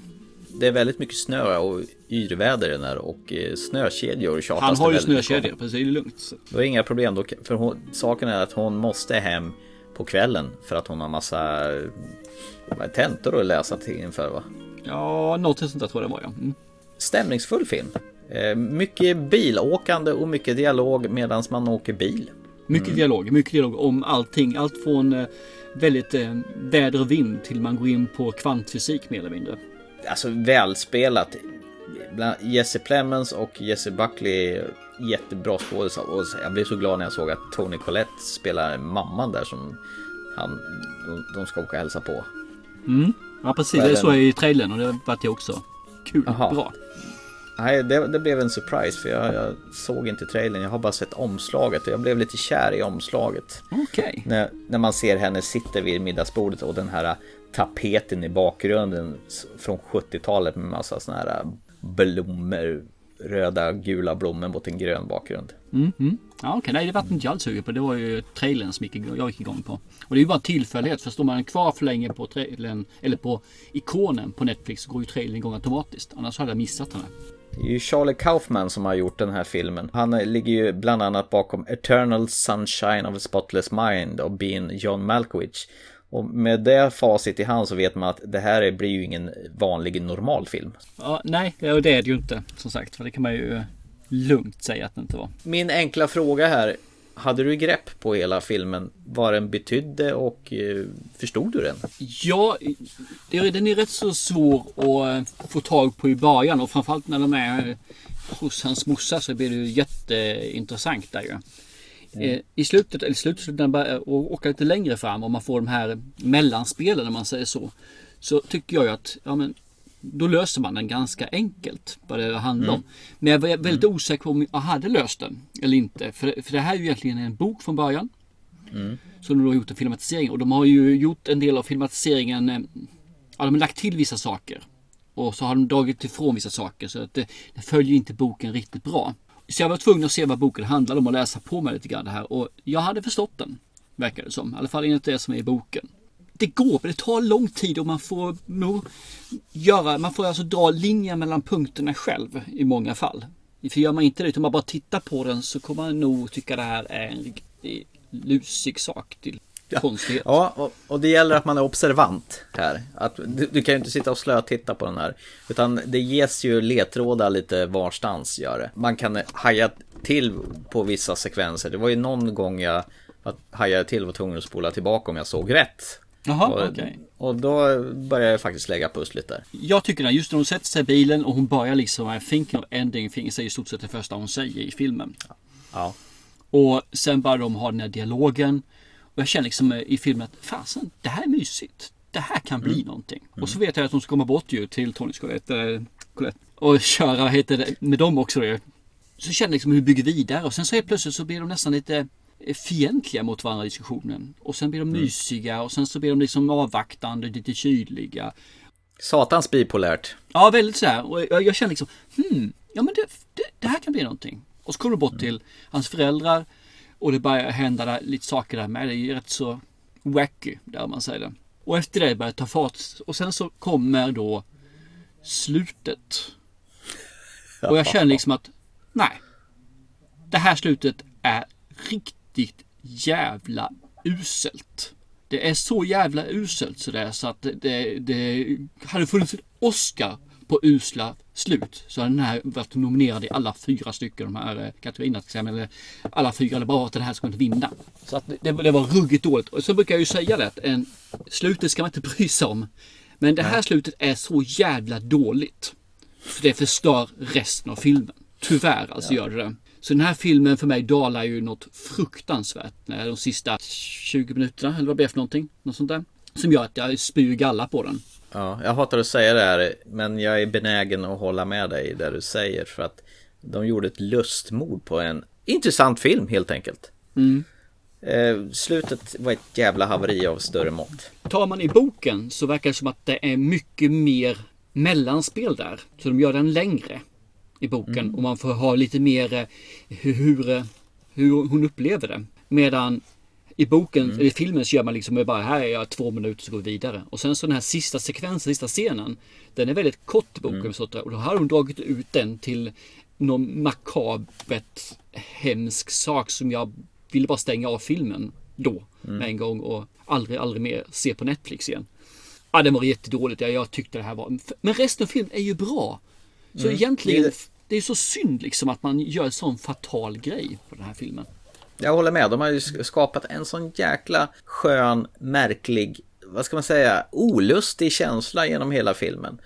Speaker 3: det är väldigt mycket snö och yrväder den här och eh, snökedjor tjatas
Speaker 2: Han har ju snökedjor, precis. Det är lugnt. Så.
Speaker 3: Det är inga problem då, för hon, saken är att hon måste hem på kvällen för att hon har massa det, tentor att läsa till inför va?
Speaker 2: Ja, något sånt där tror jag det var ja. Mm.
Speaker 3: Stämningsfull film. Eh, mycket bilåkande och mycket dialog medan man åker bil.
Speaker 2: Mycket dialog, mycket dialog om allting. Allt från eh, väldigt eh, väder och vind till man går in på kvantfysik mer eller mindre.
Speaker 3: Alltså välspelat. Jesse Plemons och Jesse Buckley jättebra skådisar. Och jag blev så glad när jag såg att Tony Collette spelar mamman där som han, de, de ska åka och hälsa på.
Speaker 2: Ja precis, det såg jag i trailern och det vart jag också. Kul,
Speaker 3: Jaha.
Speaker 2: bra.
Speaker 3: Nej, det, det blev en surprise för jag, jag såg inte trailern. Jag har bara sett omslaget och jag blev lite kär i omslaget.
Speaker 2: Okej.
Speaker 3: När, när man ser henne sitta vid middagsbordet och den här tapeten i bakgrunden från 70-talet med massa såna här blommor. Röda, gula blommor mot en grön bakgrund.
Speaker 2: Ja, okej, nej det vart inte jag alls sugen på. Det var ju trailern som jag gick igång på. Och det är ju bara tillfällighet. För står man kvar för länge på trailern, eller på ikonen på Netflix så går ju trailern igång automatiskt. Annars hade jag missat den här.
Speaker 3: Det är ju Charlie Kaufman som har gjort den här filmen. Han ligger ju bland annat bakom Eternal Sunshine of a Spotless Mind och Being John Malkovich. Och med det facit i hand så vet man att det här är- blir ju ingen vanlig normal film.
Speaker 2: Ja, nej, det är det ju inte. Som sagt, för det kan man ju lugnt säga att det inte var.
Speaker 3: Min enkla fråga här. Hade du grepp på hela filmen? Vad den betydde och eh, förstod du den?
Speaker 2: Ja, den är rätt så svår att eh, få tag på i början och framförallt när de är hos hans morsa så blir det ju jätteintressant där ju. Eh, I slutet, eller slutet, när den börjar åka lite längre fram och man får de här mellanspelen om man säger så. Så tycker jag ju att, ja men då löser man den ganska enkelt vad det handlar om. Men jag var väldigt osäker på om jag hade löst den eller inte. För, för det här är ju egentligen en bok från början. Så de har gjort en filmatisering och de har ju gjort en del av filmatiseringen. eh, Ja, de har lagt till vissa saker. Och så har de dragit ifrån vissa saker så att det, det följer inte boken riktigt bra. Så jag var tvungen att se vad boken handlar om och läsa på mig lite grann det här. Och jag hade förstått den. Verkar det som. I alla fall enligt det som är i boken. Det går, men det tar lång tid och man får nog göra, man får alltså dra linjer mellan punkterna själv i många fall. För gör man inte det utan man bara tittar på den så kommer man nog tycka det här är en riktigt lusig sak till konstighet.
Speaker 3: Ja, och, och det gäller att man är observant här. Att du, du kan ju inte sitta och slötitta på den här. Utan det ges ju ledtrådar lite varstans gör det. Man kan haja till på vissa sekvenser. Det var ju någon gång jag hajade till och var tvungen att spola tillbaka om jag såg rätt.
Speaker 2: Jaha,
Speaker 3: och,
Speaker 2: okej.
Speaker 3: och då började jag faktiskt lägga pusslet där.
Speaker 2: Jag tycker att just när hon sätter sig i bilen och hon börjar liksom I thinking of ending things är i stort sett det första hon säger i filmen.
Speaker 3: Ja.
Speaker 2: Och sen börjar de ha den här dialogen. Och jag känner liksom i filmen att fasen, det här är mysigt. Det här kan bli någonting. Och så vet jag att de ska komma bort ju till Tony Collette, äh, Collette och köra heter det, med dem också. Det. Så känner jag liksom hur vi bygger vidare och sen så helt plötsligt så blir de nästan lite fientliga mot varandra i diskussionen. Och sen blir de mysiga och sen så blir de liksom avvaktande, lite kyliga.
Speaker 3: Satans bipolärt.
Speaker 2: Ja, väldigt så här. Och jag, jag känner liksom, hmm, ja men det, det, det här kan bli någonting. Och så kommer du bort till hans föräldrar och det börjar hända där, lite saker där med. Det är ju rätt så wacky, där man säger det. Och efter det börjar det ta fart. Och sen så kommer då slutet. Och jag känner liksom att, nej. Det här slutet är riktigt jävla uselt. Det är så jävla uselt så det är så att det, det, hade funnits en Oscar på usla slut så hade den här varit nominerad i alla fyra stycken de här eh, kategorierna. Eller alla fyra eller bara att den här inte vinna. Så att det, det var ruggigt dåligt. Och så brukar jag ju säga det att en, slutet ska man inte bry sig om. Men det här slutet är så jävla dåligt. För det förstör resten av filmen. Tyvärr alltså gör det det. Så den här filmen för mig dalar ju något fruktansvärt de sista 20 minuterna eller vad det är för någonting. Något sånt där. Som gör att jag spyr galla på den.
Speaker 3: Ja, jag hatar att säga det här, men jag är benägen att hålla med dig där du säger för att de gjorde ett lustmord på en intressant film helt enkelt. Eh, slutet var ett jävla haveri av större mått.
Speaker 2: Tar man i boken så verkar det som att det är mycket mer mellanspel där. Så de gör den längre i boken och man får ha lite mer eh, hur, hur, hur hon upplever det. Medan I boken, eller i filmen så gör man liksom bara här är jag två minuter så går vi vidare. Och sen så den här sista sekvensen, sista scenen. Den är väldigt kort i boken. Så att- Och då har de dragit ut den till någon makabert hemsk sak som jag ville bara stänga av filmen då. Med en gång och aldrig, aldrig mer se på Netflix igen. Ja, den var jättedåligt. Ja, jag tyckte det här var... Men resten av filmen är ju bra. Så egentligen,
Speaker 3: Det är
Speaker 2: det är så synd liksom att man gör en sån fatal grej på den här filmen.
Speaker 3: Jag håller med, de har ju skapat en sån jäkla skön, märklig, vad ska man säga, olustig känsla genom hela filmen.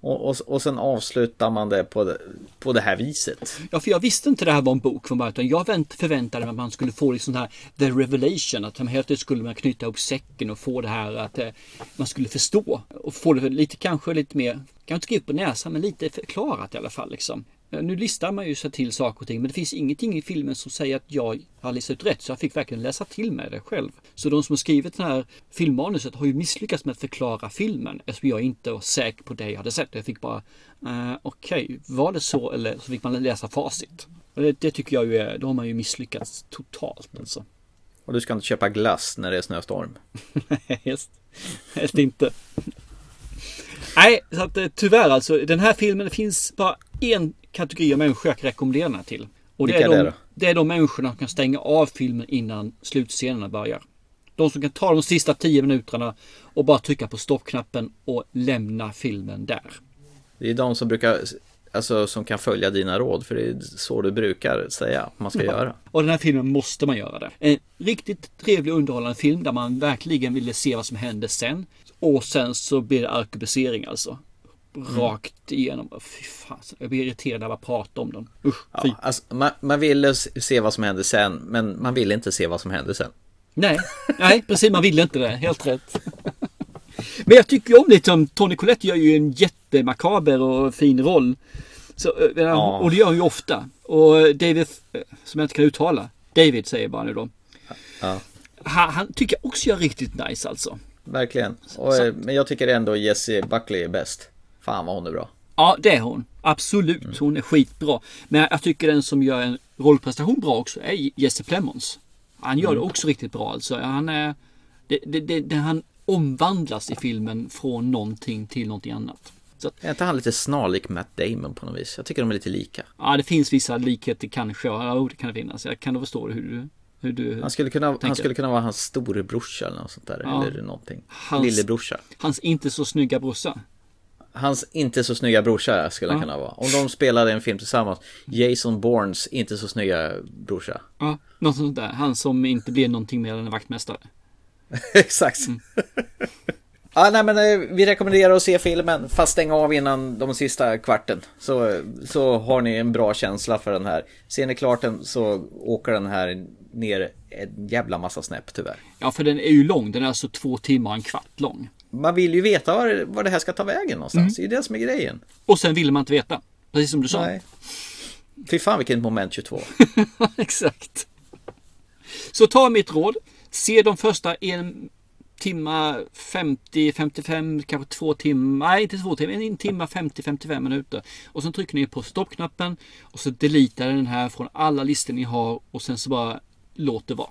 Speaker 3: Och, och, och sen avslutar man det på det, på det här viset.
Speaker 2: Ja, för jag visste inte det här var en bok från början. utan Jag vänt, förväntade mig att man skulle få liksom här the revelation. Att man helt skulle man knyta ihop säcken och få det här att eh, man skulle förstå. Och få det lite kanske lite mer, kanske inte skriva på näsan, men lite förklarat i alla fall. Liksom. Eh, Nu listar man ju sig till saker och ting, men det finns ingenting i filmen som säger att jag har listat ut rätt. Så jag fick verkligen läsa till med det själv. Så de som har skrivit det här filmmanuset har ju misslyckats med att förklara filmen eftersom jag inte var säker på det jag hade sett. Jag fick bara, eh, okej, var det så eller så fick man läsa facit. Och det, det tycker jag ju är, då har man ju misslyckats totalt alltså.
Speaker 3: Och du ska inte köpa glass när det är snöstorm.
Speaker 2: Helst, helst inte. Nej, så att eh, tyvärr alltså. Den här filmen, finns bara en kategori av människor jag kan rekommendera den här till. Och det
Speaker 3: Vilka
Speaker 2: är, de,
Speaker 3: det
Speaker 2: det är de människorna som kan stänga av filmen innan slutscenerna börjar. De som kan ta de sista tio minuterna och bara trycka på stoppknappen och lämna filmen där.
Speaker 3: Det är de som brukar, alltså som kan följa dina råd, för det är så du brukar säga att man ska göra.
Speaker 2: Och den här filmen måste man göra det. En riktigt trevlig underhållande film där man verkligen ville se vad som hände sen. Och sen så blir det arkebusering alltså. Rakt igenom. Fy fan, jag blir irriterad när bara pratar om den. Usch.
Speaker 3: Ja, alltså, man, man ville se vad som hände sen, men man ville inte se vad som hände sen.
Speaker 2: Nej, nej precis man ville inte det. Helt rätt. Men jag tycker ju om det som Tony Collette gör ju en jättemakaber och fin roll. Så, eh,
Speaker 3: Ja.
Speaker 2: Och det gör han ju ofta. Och David, eh, som jag inte kan uttala. David säger bara nu då.
Speaker 3: Ja.
Speaker 2: Han, han tycker jag också gör riktigt nice alltså.
Speaker 3: Verkligen. Och, eh, men jag tycker ändå Jessie Buckley är bäst. Fan vad hon är bra.
Speaker 2: Ja, det är hon. Absolut. Hon är skitbra. Men jag tycker den som gör en rollprestation bra också är Jesse Plemons. Han gör det också riktigt bra alltså. Han är... Det, det, det, han omvandlas i filmen från någonting till någonting annat. Så att,
Speaker 3: Är inte han lite snarlik Matt Damon på något vis? Jag tycker de är lite lika.
Speaker 2: ja, det finns vissa likheter kanske. Ja, det kan det finnas. Jag kan förstå hur du... Hur du
Speaker 3: Han skulle kunna, han
Speaker 2: tänker.
Speaker 3: skulle kunna vara hans storebrorsa eller något sånt där.
Speaker 2: Ja.
Speaker 3: Eller någonting.
Speaker 2: Hans-
Speaker 3: Lillebrorsa.
Speaker 2: Hans inte så snygga brorsa.
Speaker 3: Hans inte så snygga brorsa skulle han
Speaker 2: Ja.
Speaker 3: kunna vara. Om de spelade en film tillsammans. Jason Bournes inte så snygga brorsa.
Speaker 2: Ja, något sånt där. Han som inte blir någonting mer än en vaktmästare.
Speaker 3: Exakt.
Speaker 2: Mm.
Speaker 3: ja, nej, men eh, vi rekommenderar att se filmen fast stänga av innan de sista kvarten. Så, så har ni en bra känsla för den här. Ser ni klart den så åker den här ner en jävla massa snäpp tyvärr.
Speaker 2: Ja, för den är ju lång. Den är alltså två timmar och en kvart lång.
Speaker 3: Man vill ju veta var, var det här ska ta vägen någonstans. Det är det som är grejen.
Speaker 2: Och sen vill man inte veta. Precis som du sa.
Speaker 3: Nej. Fy fan vilket moment 22.
Speaker 2: Exakt. Så ta mitt råd. Se de första en timma 50, 55, kanske två timmar. Nej, inte två timmar. En timma 50, 55 minuter. Och sen trycker ni på stoppknappen. Och så deletar den här från alla listor ni har. Och sen så bara låt det vara.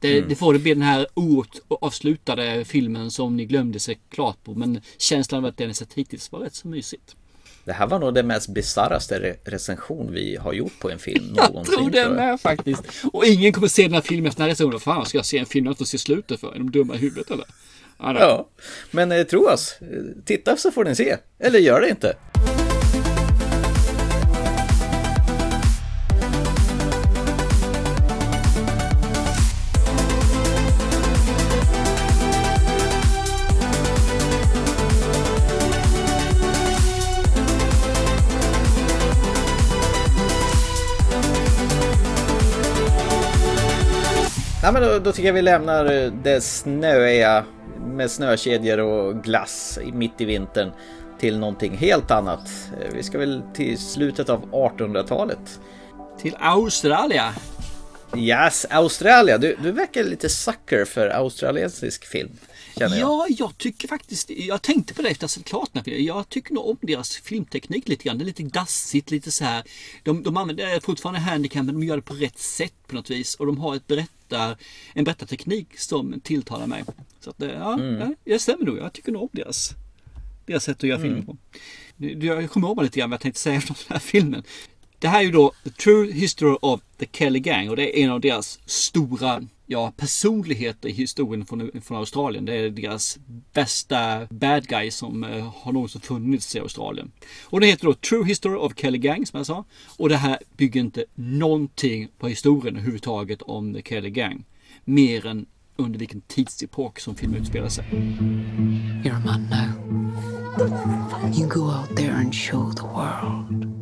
Speaker 2: Det, det får det bli den här oavslutade filmen som ni glömde sig klart på. Men känslan av att den är sett hittills var rätt så mysigt.
Speaker 3: Det här var nog det mest bisarraste re- recension vi har gjort på en film
Speaker 2: Jag
Speaker 3: någonsin.
Speaker 2: tror det
Speaker 3: jag.
Speaker 2: med faktiskt. Och ingen kommer se den här filmen efter den här recensionen. Fan, ska jag se en film jag inte ser slutet för? Är de dumma i huvudet eller? Ja,
Speaker 3: men eh, tro oss. Eh, Titta så får ni se. Eller gör det inte. Ja, men då, då tycker jag vi lämnar eh, det snöiga med snökedjor och glass mitt i vintern till någonting helt annat. Eh, Vi ska väl till slutet av 1800-talet.
Speaker 2: Till Australien.
Speaker 3: Yes, Australien. Du, du verkar lite sucker för australiensisk film. Känner jag.
Speaker 2: Ja, jag tycker faktiskt, jag tänkte på det efter att ha sett klart den här filmen. Jag tycker nog om deras filmteknik lite grann. Det är lite dassigt, lite så här. De, de använder fortfarande handicap men de gör det på rätt sätt på något vis. Och de har ett berättar, en berättarteknik som tilltalar mig. Så att, ja,
Speaker 3: Mm.
Speaker 2: det stämmer nog. Jag tycker nog om deras, deras sätt att göra film på. Jag kommer ihåg lite grann vad jag tänkte säga efter den här filmen. Det här är ju då The True History of the Kelly Gang och det är en av deras stora ja, personligheter i historien från, från Australien. Det är deras bästa bad guy som eh, har någonsin funnits i Australien. Och det heter då True History of Kelly Gang som jag sa. Och det här bygger inte någonting på historien överhuvudtaget om The Kelly Gang. Mer än under vilken tidsepok som filmen utspelar sig.
Speaker 9: You're a man now. You go out there and show the world.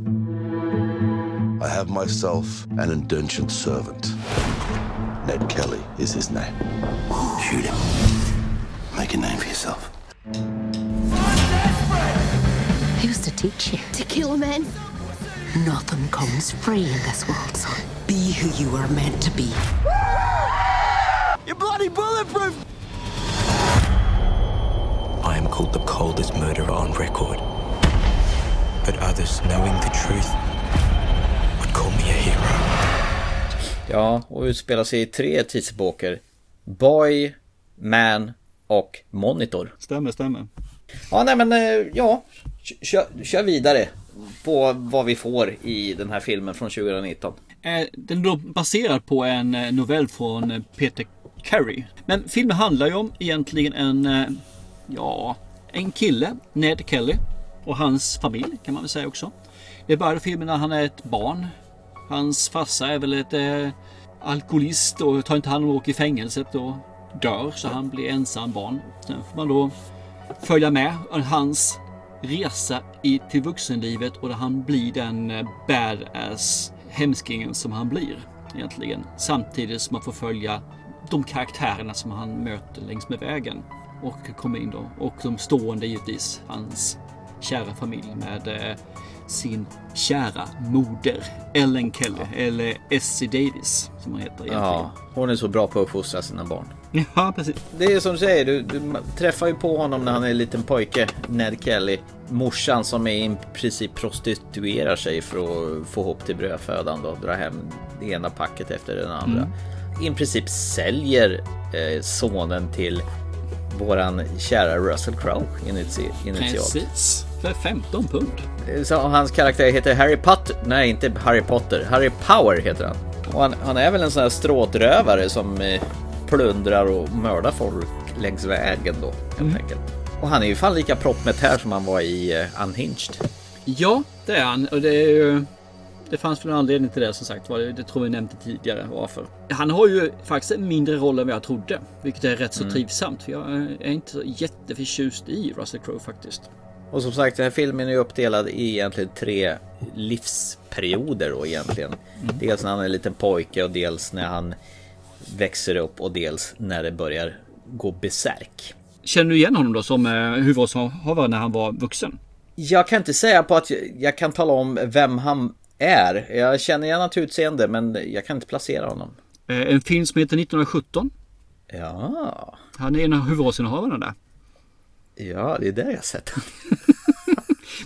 Speaker 10: I have myself an indentured servant. Ned Kelly is his name. Shoot him. Make a name for yourself.
Speaker 9: Who's to teach you?
Speaker 6: To kill men?
Speaker 9: Nothing comes free in this world, son. Be who you are meant to be.
Speaker 5: You're bloody bulletproof! I am called the coldest murderer on record. But others, knowing the truth, would call me a hero.
Speaker 3: Ja, och utspelar sig i tre tidsepoker. Boy, Man och Monitor.
Speaker 2: Stämmer, stämmer.
Speaker 3: Ja, nej men eh, ja, kör, kör vidare på vad vi får i den här filmen från 2019.
Speaker 2: Eh, Den är då baserad på en eh, novell från Peter Carey. Men filmen handlar ju om egentligen en, ja, en kille, Ned Kelly, och hans familj kan man väl säga också. Det börjar filmen när han är ett barn. Hans farsa är väl ett eh, alkoholist och tar inte hand om och åker i fängelset och dör så han blir ensam barn. Sen får man då följa med hans resa i, till vuxenlivet och där han blir den eh, badass hemskingen som han blir egentligen. Samtidigt som man får följa de karaktärerna som han möter längs med vägen och kommer in då. Och de stående givetvis, hans kära familj med eh, sin kära moder Ellen Kelly, eller Essie Davis som hon heter egentligen.
Speaker 3: Ja, hon är så bra på att uppfostra sina barn.
Speaker 2: Ja, precis.
Speaker 3: Det är som du säger, du, du träffar ju på honom när han är en liten pojke, Ned Kelly. Morsan som är i princip prostituerar sig för att få ihop till brödfödan då, dra hem det ena packet efter den andra. I princip säljer eh, sonen till våran kära Russell Crowe initi- initialt.
Speaker 2: Precis. För 15 pund.
Speaker 3: Så hans karaktär heter Harry Potter. Nej, inte Harry Potter. Harry Power heter han. Och han, han är väl en sån här stråtrövare som eh, plundrar och mördar folk längs vägen då, helt enkelt. Och han är ju fan lika proppmätt här som han var i eh, Unhinged.
Speaker 2: Ja, det är han. Och det är ju... Det fanns väl en anledning till det som sagt var. Det tror vi nämnde tidigare varför. Han har ju faktiskt en mindre roll än vad jag trodde. Vilket är rätt så
Speaker 3: Mm.
Speaker 2: trivsamt. För jag är inte så jätteförtjust i Russell Crowe faktiskt.
Speaker 3: Och som sagt, den här filmen är uppdelad i egentligen tre livsperioder då egentligen. Dels när han är en liten pojke och dels när han växer upp och dels när det börjar gå besärk.
Speaker 2: Känner du igen honom då som eh, huvudrollsinnehavare när han var vuxen?
Speaker 3: Jag kan inte säga på att jag, jag kan tala om vem han är. Jag känner igen hans utseende men jag kan inte placera honom.
Speaker 2: Eh, En film som heter 1917.
Speaker 3: Ja,
Speaker 2: Han är en av huvudrollsinnehavarna där.
Speaker 3: Ja det är där jag sett honom.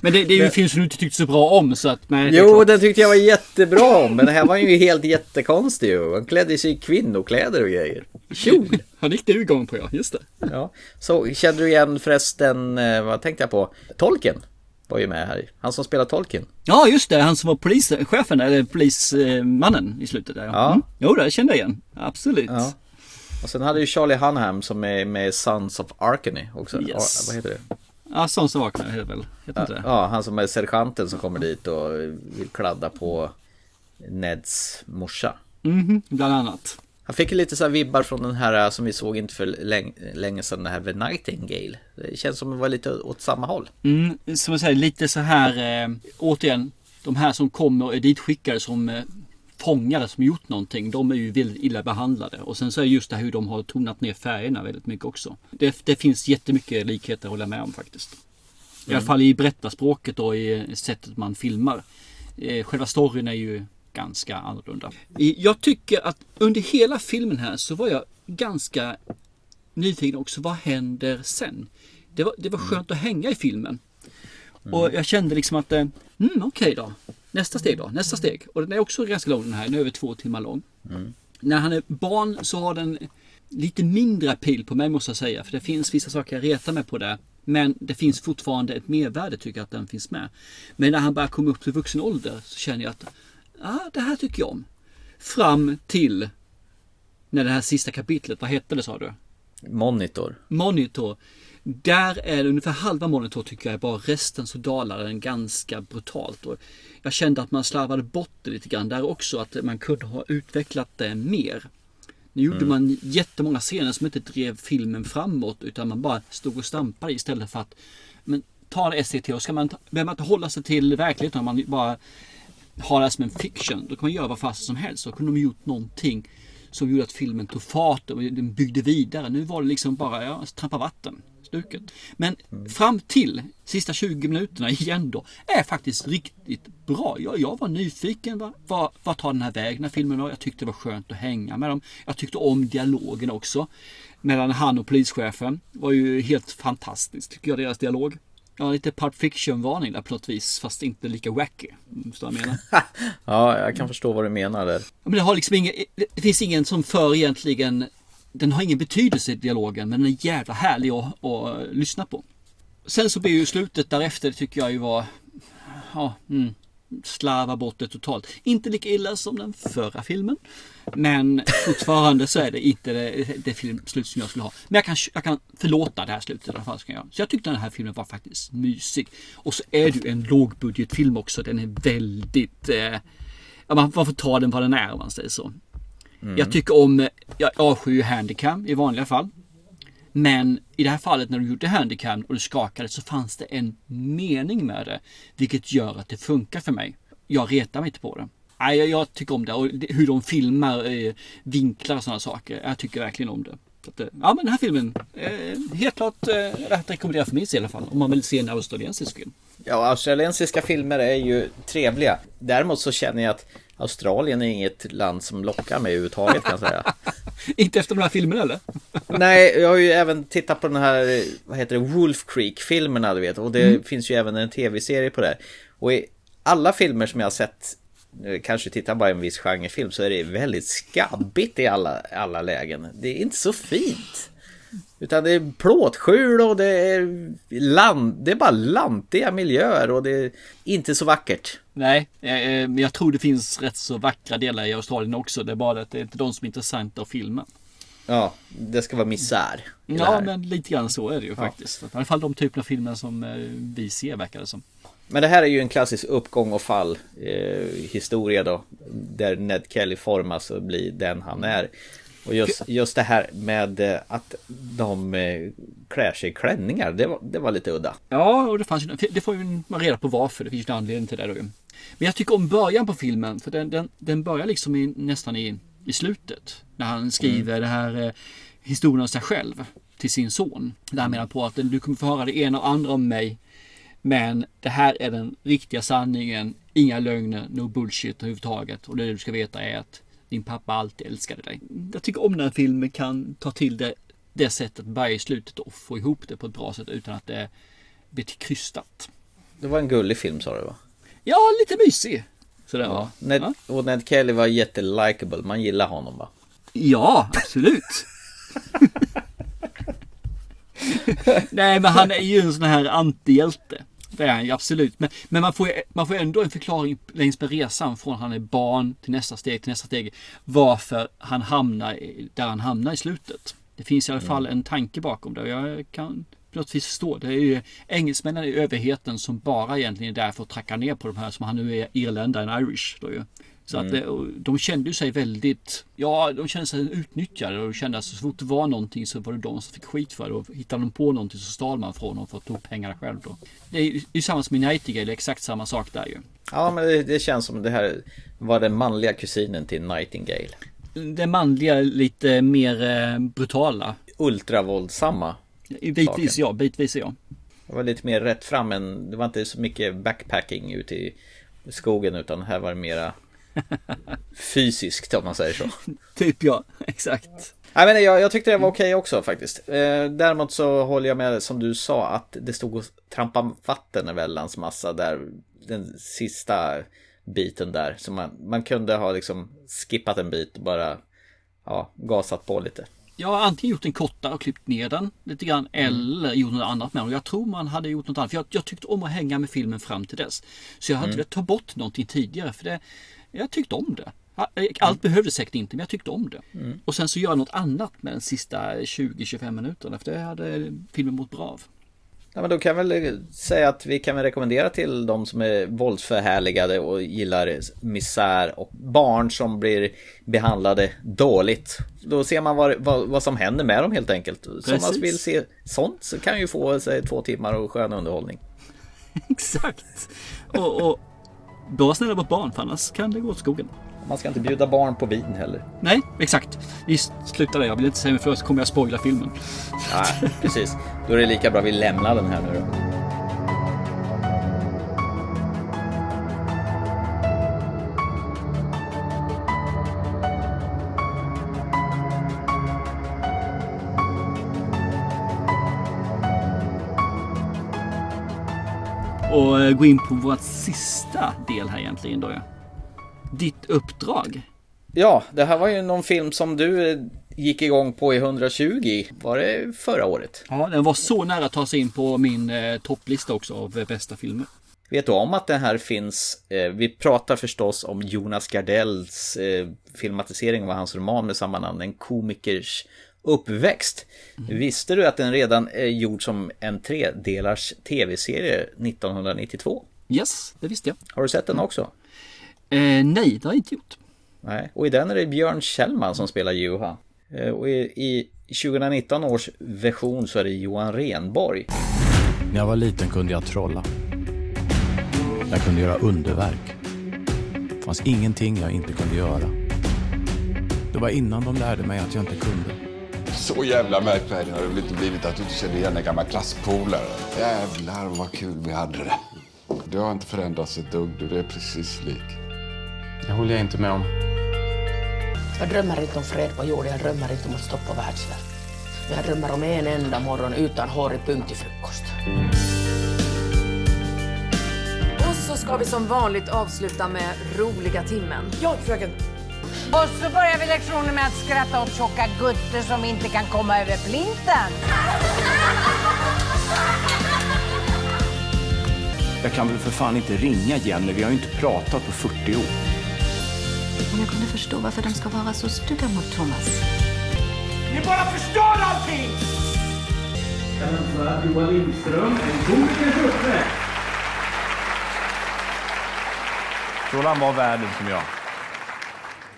Speaker 2: Men det, det är ju en film som du inte tyckte så bra om så att... Nej,
Speaker 3: Jo, den tyckte jag var jättebra om. Men det här var ju helt jättekonstig ju. Han klädde sig i kvinnokläder och grejer. Kjol.
Speaker 2: Han gick du igång på ja, just det.
Speaker 3: Ja. Så kände du igen förresten, eh, vad tänkte jag på? Tolken var ju med här. Han som spelar Tolken.
Speaker 2: Ja, just det. Han som var polischefen, eller polismannen i slutet där.
Speaker 3: Ja.
Speaker 2: Mm. Jo, det kände jag igen. Absolut.
Speaker 3: Ja. Och sen hade ju Charlie Hunnam som är med Sons of Arkany också.
Speaker 2: Yes.
Speaker 3: Vad heter det?
Speaker 2: Ja, sån som vaknar heter det väl? Heter inte det?
Speaker 3: ja, han som är sergeanten som kommer dit och vill kladda på Neds morsa.
Speaker 2: Mhm, bland annat.
Speaker 3: Han fick lite så här vibbar från den här eh, som vi såg inte för länge, länge sedan, den här The Nightingale. Det känns som att det var lite åt samma håll.
Speaker 2: Mm, som jag säger, lite så här, eh, återigen, de här som kommer och är ditskickade som eh, fångare som gjort någonting, de är ju väldigt illa behandlade. Och sen så är just det här hur de har tonat ner färgerna väldigt mycket också. Det, det finns jättemycket likheter att hålla med om faktiskt. I alla
Speaker 3: Mm.
Speaker 2: fall i berättarspråket och i sättet man filmar. Eh, Själva storyn är ju ganska annorlunda. Jag tycker att under hela filmen här så var jag ganska nyfiken också, vad händer sen? Det var, det var skönt att hänga i filmen. Och jag kände liksom att, eh, mm, okej då. Nästa steg då, nästa steg. Och den är också ganska lång den här, den är över två timmar lång. När han är barn så har den lite mindre appeal på mig måste jag säga. För det finns vissa saker jag retar mig på där. Men det finns fortfarande ett mervärde tycker jag att den finns med. Men när han börjar komma upp till vuxen ålder så känner jag att ah, det här tycker jag om. Fram till när det här sista kapitlet, vad hette det sa du?
Speaker 3: Monitor.
Speaker 2: Monitor. Där är det ungefär halva Monitor tycker jag är bra. Resten så dalar den ganska brutalt. Och jag kände att man slarvade bort det lite grann där också. Att man kunde ha utvecklat det mer. Nu gjorde
Speaker 3: Mm.
Speaker 2: man jättemånga scener som inte drev filmen framåt. Utan man bara stod och stampade istället för att men, ta det SCT och ska man, behöver man inte hålla sig till verkligheten om man bara har det som en fiction. Då kan man göra vad fast som helst. Då kunde de gjort någonting som gjorde att filmen tog fart och den byggde vidare. Nu var det liksom bara ja, trampa vatten. Stuket. Men fram till sista 20 minuterna igen då är faktiskt riktigt bra. Jag, jag var nyfiken. Vad va, vad tar den här vägen den här filmen? var? Jag tyckte det var skönt att hänga med dem. Jag tyckte om dialogen också. Mellan han och polischefen. var ju helt fantastiskt tycker jag deras dialog. Ja, lite Pulp Fiction-varning där på något vis. Fast inte lika wacky. Förstår jag menar?
Speaker 3: Ja, jag kan förstå vad du menar där.
Speaker 2: Ja, Men det har liksom ingen, det finns ingen som för egentligen, den har ingen betydelse i dialogen men den är jävla härlig att, att lyssna på. Sen så blir ju slutet därefter tycker jag ju var, ja, mm, slarva bort det totalt. Inte lika illa som den förra filmen. Men fortfarande så är det inte det, det filmslut som jag skulle ha. Men jag kan, jag kan förlåta det här slutet i alla fall. Ska jag. Så jag tyckte den här filmen var faktiskt mysig. Och så är det ju en lågbudgetfilm också. Den är väldigt, eh, man, man får ta den vad den är om man säger så. Jag tycker om, jag avskyr ju handicam i vanliga fall. Men i det här fallet när du gjorde handicam och du skakade så fanns det en mening med det. Vilket gör att det funkar för mig. Jag retar mig inte på det. Nej, jag, jag tycker om det och hur de filmar eh, vinklar och sådana saker. Jag tycker verkligen om det. Så att, eh, ja men den här filmen, eh, helt klart eh, att rekommendera för min del i alla fall. Om man vill se en australiensisk film.
Speaker 3: Ja, australiensiska filmer är ju trevliga. Däremot så känner jag att Australien är inget land som lockar mig överhuvudtaget kan jag säga.
Speaker 2: Inte efter de här filmerna eller?
Speaker 3: Nej, jag har ju även tittat på den här, vad heter det, Wolf Creek-filmerna du vet. Och det
Speaker 2: Mm.
Speaker 3: finns ju även en tv-serie på det. Och i alla filmer som jag har sett, kanske tittar bara en viss genrefilm, så är det väldigt skabbigt i alla, alla lägen. Det är inte så fint. Utan det är plåtskjul och det är land, det är bara lantiga miljöer och det är inte så vackert.
Speaker 2: Nej, eh, eh, men jag tror det finns rätt så vackra delar i Australien också. Det är bara att det är inte de som är intressanta att filma.
Speaker 3: Ja, det ska vara misär.
Speaker 2: Ja, men lite grann så är det ju faktiskt. I alla fall de typerna av filmer som eh, vi ser verkar det som.
Speaker 3: Men det här är ju en klassisk uppgång och fall eh, historia då. Där Ned Kelly formas och blir den han är. Och just, just det här med eh, att de eh, klär sig i klänningar, det var, det var lite udda.
Speaker 2: Ja, och det fanns det får man reda på varför. Det finns en anledning till det då. Men jag tycker om början på filmen. För den, den, den börjar liksom i, nästan i, i slutet. När han skriver det här eh, historien om sig själv till sin son. Där han menar på att du kommer få höra det ena och andra om mig. Men det här är den riktiga sanningen. Inga lögner, no bullshit överhuvudtaget. Och det du ska veta är att din pappa alltid älskade dig. Jag tycker om när filmen kan ta till det, det sättet, börja i slutet och få ihop det på ett bra sätt utan att det blir till krystat.
Speaker 3: Det var en gullig film sa du va?
Speaker 2: Ja, lite mysig. Sådär
Speaker 3: Ja.
Speaker 2: va?
Speaker 3: Ned,
Speaker 2: Ja.
Speaker 3: Och Ned Kelly var jättelikable, man gillar honom va?
Speaker 2: Ja, absolut. Nej, men han är ju en sån här antihjälte. Det är han ju absolut. Men, men man, får, man får ändå en förklaring längs med resan från han är barn till nästa steg till nästa steg. Varför han hamnar där han hamnar i slutet. Det finns i alla fall en tanke bakom det och jag kan på något vis förstå. Det är ju engelsmännen i överheten som bara egentligen är där för att tracka ner på de här som han nu är irländare, en irish. Då ju. Så att det, och de kände sig väldigt, ja de kände sig utnyttjade och de kände att så fort det var någonting så var det de som fick skit för det och hittade de på någonting så stal man från dem för att ta pengarna själv då. Det är ju samma som i Nightingale, exakt samma sak där ju.
Speaker 3: Ja men det, det känns som det här var den manliga kusinen till Nightingale.
Speaker 2: Det manliga lite mer eh, brutala.
Speaker 3: Ultravåldsamma.
Speaker 2: Bitvis ja, bitvis ja.
Speaker 3: Det var lite mer rätt fram än, det var inte så mycket backpacking ute i skogen utan här var det mera fysiskt om man säger så.
Speaker 2: Typ ja, exakt.
Speaker 3: Nej, men jag, jag tyckte det var okej också faktiskt. Eh, däremot så håller jag med som du sa att det stod och trampade vatten en väldans massa där. Den sista biten där. Så man, man kunde ha liksom skippat en bit och bara ja, gasat på lite.
Speaker 2: Jag har antingen gjort den kortare och klippt ner den lite grann eller gjort något annat med den. Jag tror man hade gjort något annat. För jag, jag tyckte om att hänga med filmen fram till dess. Så jag hade
Speaker 3: Mm.
Speaker 2: velat ta bort någonting tidigare. För det, jag tyckte om det. Allt behövdes säkert inte men jag tyckte om det.
Speaker 3: Mm.
Speaker 2: Och sen så gör jag något annat med den sista 20-25 minuterna. För det hade filmen mått bra av.
Speaker 3: Ja, men då kan väl säga att vi kan väl rekommendera till de som är våldsförhärligade och gillar misär och barn som blir behandlade dåligt. Då ser man vad, vad, vad som händer med dem helt enkelt. Som
Speaker 2: Precis.
Speaker 3: man vill se sånt så kan ju få sig två timmar och skön underhållning.
Speaker 2: Exakt. Och, och var snälla mot barn för annars kan det gå åt skogen.
Speaker 3: Man ska inte bjuda barn på vin heller.
Speaker 2: Nej, exakt. Vi slutar där. Jag vill inte säga mig för så kommer jag spoila filmen.
Speaker 3: Ja, precis. Då är det lika bra vi lämnar den här nu då.
Speaker 2: Gå in på vårt sista del här egentligen då. ja. Ditt uppdrag.
Speaker 3: Ja, det här var ju någon film som du eh, gick igång på i 120. Var det förra året?
Speaker 2: Ja, den var så nära att ta sig in på min eh, topplista också av eh, bästa filmer.
Speaker 3: Vet du om att den här finns? Eh, vi pratar förstås om Jonas Gardells eh, filmatisering av hans roman med samma namn, En komikers uppväxt. Visste du att den redan är gjord som en tredelars tv-serie 1992?
Speaker 2: Yes, det visste jag.
Speaker 3: Har du sett den också?
Speaker 2: Eh, nej, det har jag inte gjort.
Speaker 3: Nej, och i den är det Björn Kjellman som spelar Juha. Eh, Och i, i 2019 års version så är det Johan Renborg.
Speaker 11: När jag var liten kunde jag trolla. Jag kunde göra underverk. Det fanns ingenting jag inte kunde göra. Det var innan de lärde mig att jag inte kunde.
Speaker 12: Så jävla märkvärdig har det inte blivit att du inte känner igen en gammal klasspolare. Jävlar vad kul vi hade det. Du har inte förändrats ett dugg, du är precis lik.
Speaker 11: Det håller jag inte med om.
Speaker 13: Jag drömmer inte om fred på jorden, jag drömmer inte om att stoppa världssvält. Men jag drömmer om en enda morgon utan hårig punkt till frukost.
Speaker 14: Och så ska vi som vanligt avsluta med roliga timmen.
Speaker 13: Ja, fröken.
Speaker 15: Och så börjar vi lektionen med att skratta åt tjocka gutter som inte kan komma över plinten.
Speaker 16: Jag kan väl för fan inte ringa Jenny, vi har ju inte pratat på 40 år.
Speaker 17: Om jag kunde förstå varför de ska vara så stygga mot Thomas.
Speaker 18: Ni bara förstör allting!
Speaker 19: Jag hälsar Johan Lindström, en komikers uppväxt.
Speaker 16: Roland var världen som jag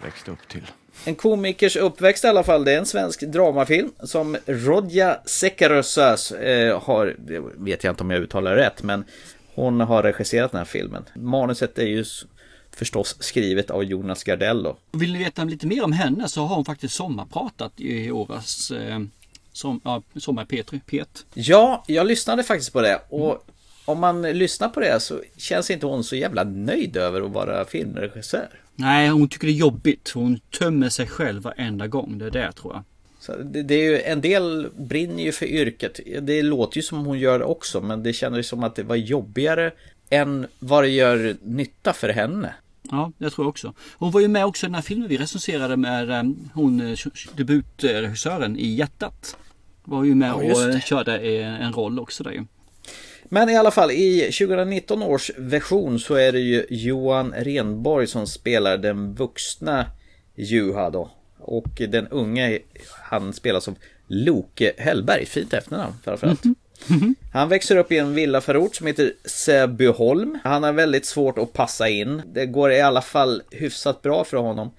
Speaker 16: växte upp till.
Speaker 3: En komikers uppväxt i alla fall, det är en svensk dramafilm som Rodja Sekarösas eh, har, det vet jag inte om jag uttalar rätt, men hon har regisserat den här filmen. Manuset är ju förstås skrivet av Jonas Gardell då.
Speaker 2: Vill ni veta lite mer om henne så har hon faktiskt sommarpratat i årets eh, som, ja, Sommar P3, P1.
Speaker 3: Ja, jag lyssnade faktiskt på det och om man lyssnar på det så känns inte hon så jävla nöjd över att vara filmregissör.
Speaker 2: Nej, hon tycker det är jobbigt. Hon tömmer sig själv varenda gång. Det är det tror jag.
Speaker 3: Det, det är ju, en del brinner ju för yrket. Det låter ju som hon gör det också, men det kändes som att det var jobbigare än vad det gör nytta för henne.
Speaker 2: Ja, jag tror också. Hon var ju med också i den här filmen vi recenserade med eh, hon eh, debutregissören i Hjärtat. Var ju med
Speaker 3: Ja,
Speaker 2: och
Speaker 3: det.
Speaker 2: körde eh, en roll också där ju.
Speaker 3: Men i alla fall, i 2019 års version så är det ju Johan Renborg som spelar den vuxna Juha då. Och den unge, han spelas av Loke Hellberg, fint efternamn framförallt. Han växer upp i en villaförort som heter Säbyholm. Han har väldigt svårt att passa in. Det går i alla fall hyfsat bra för honom.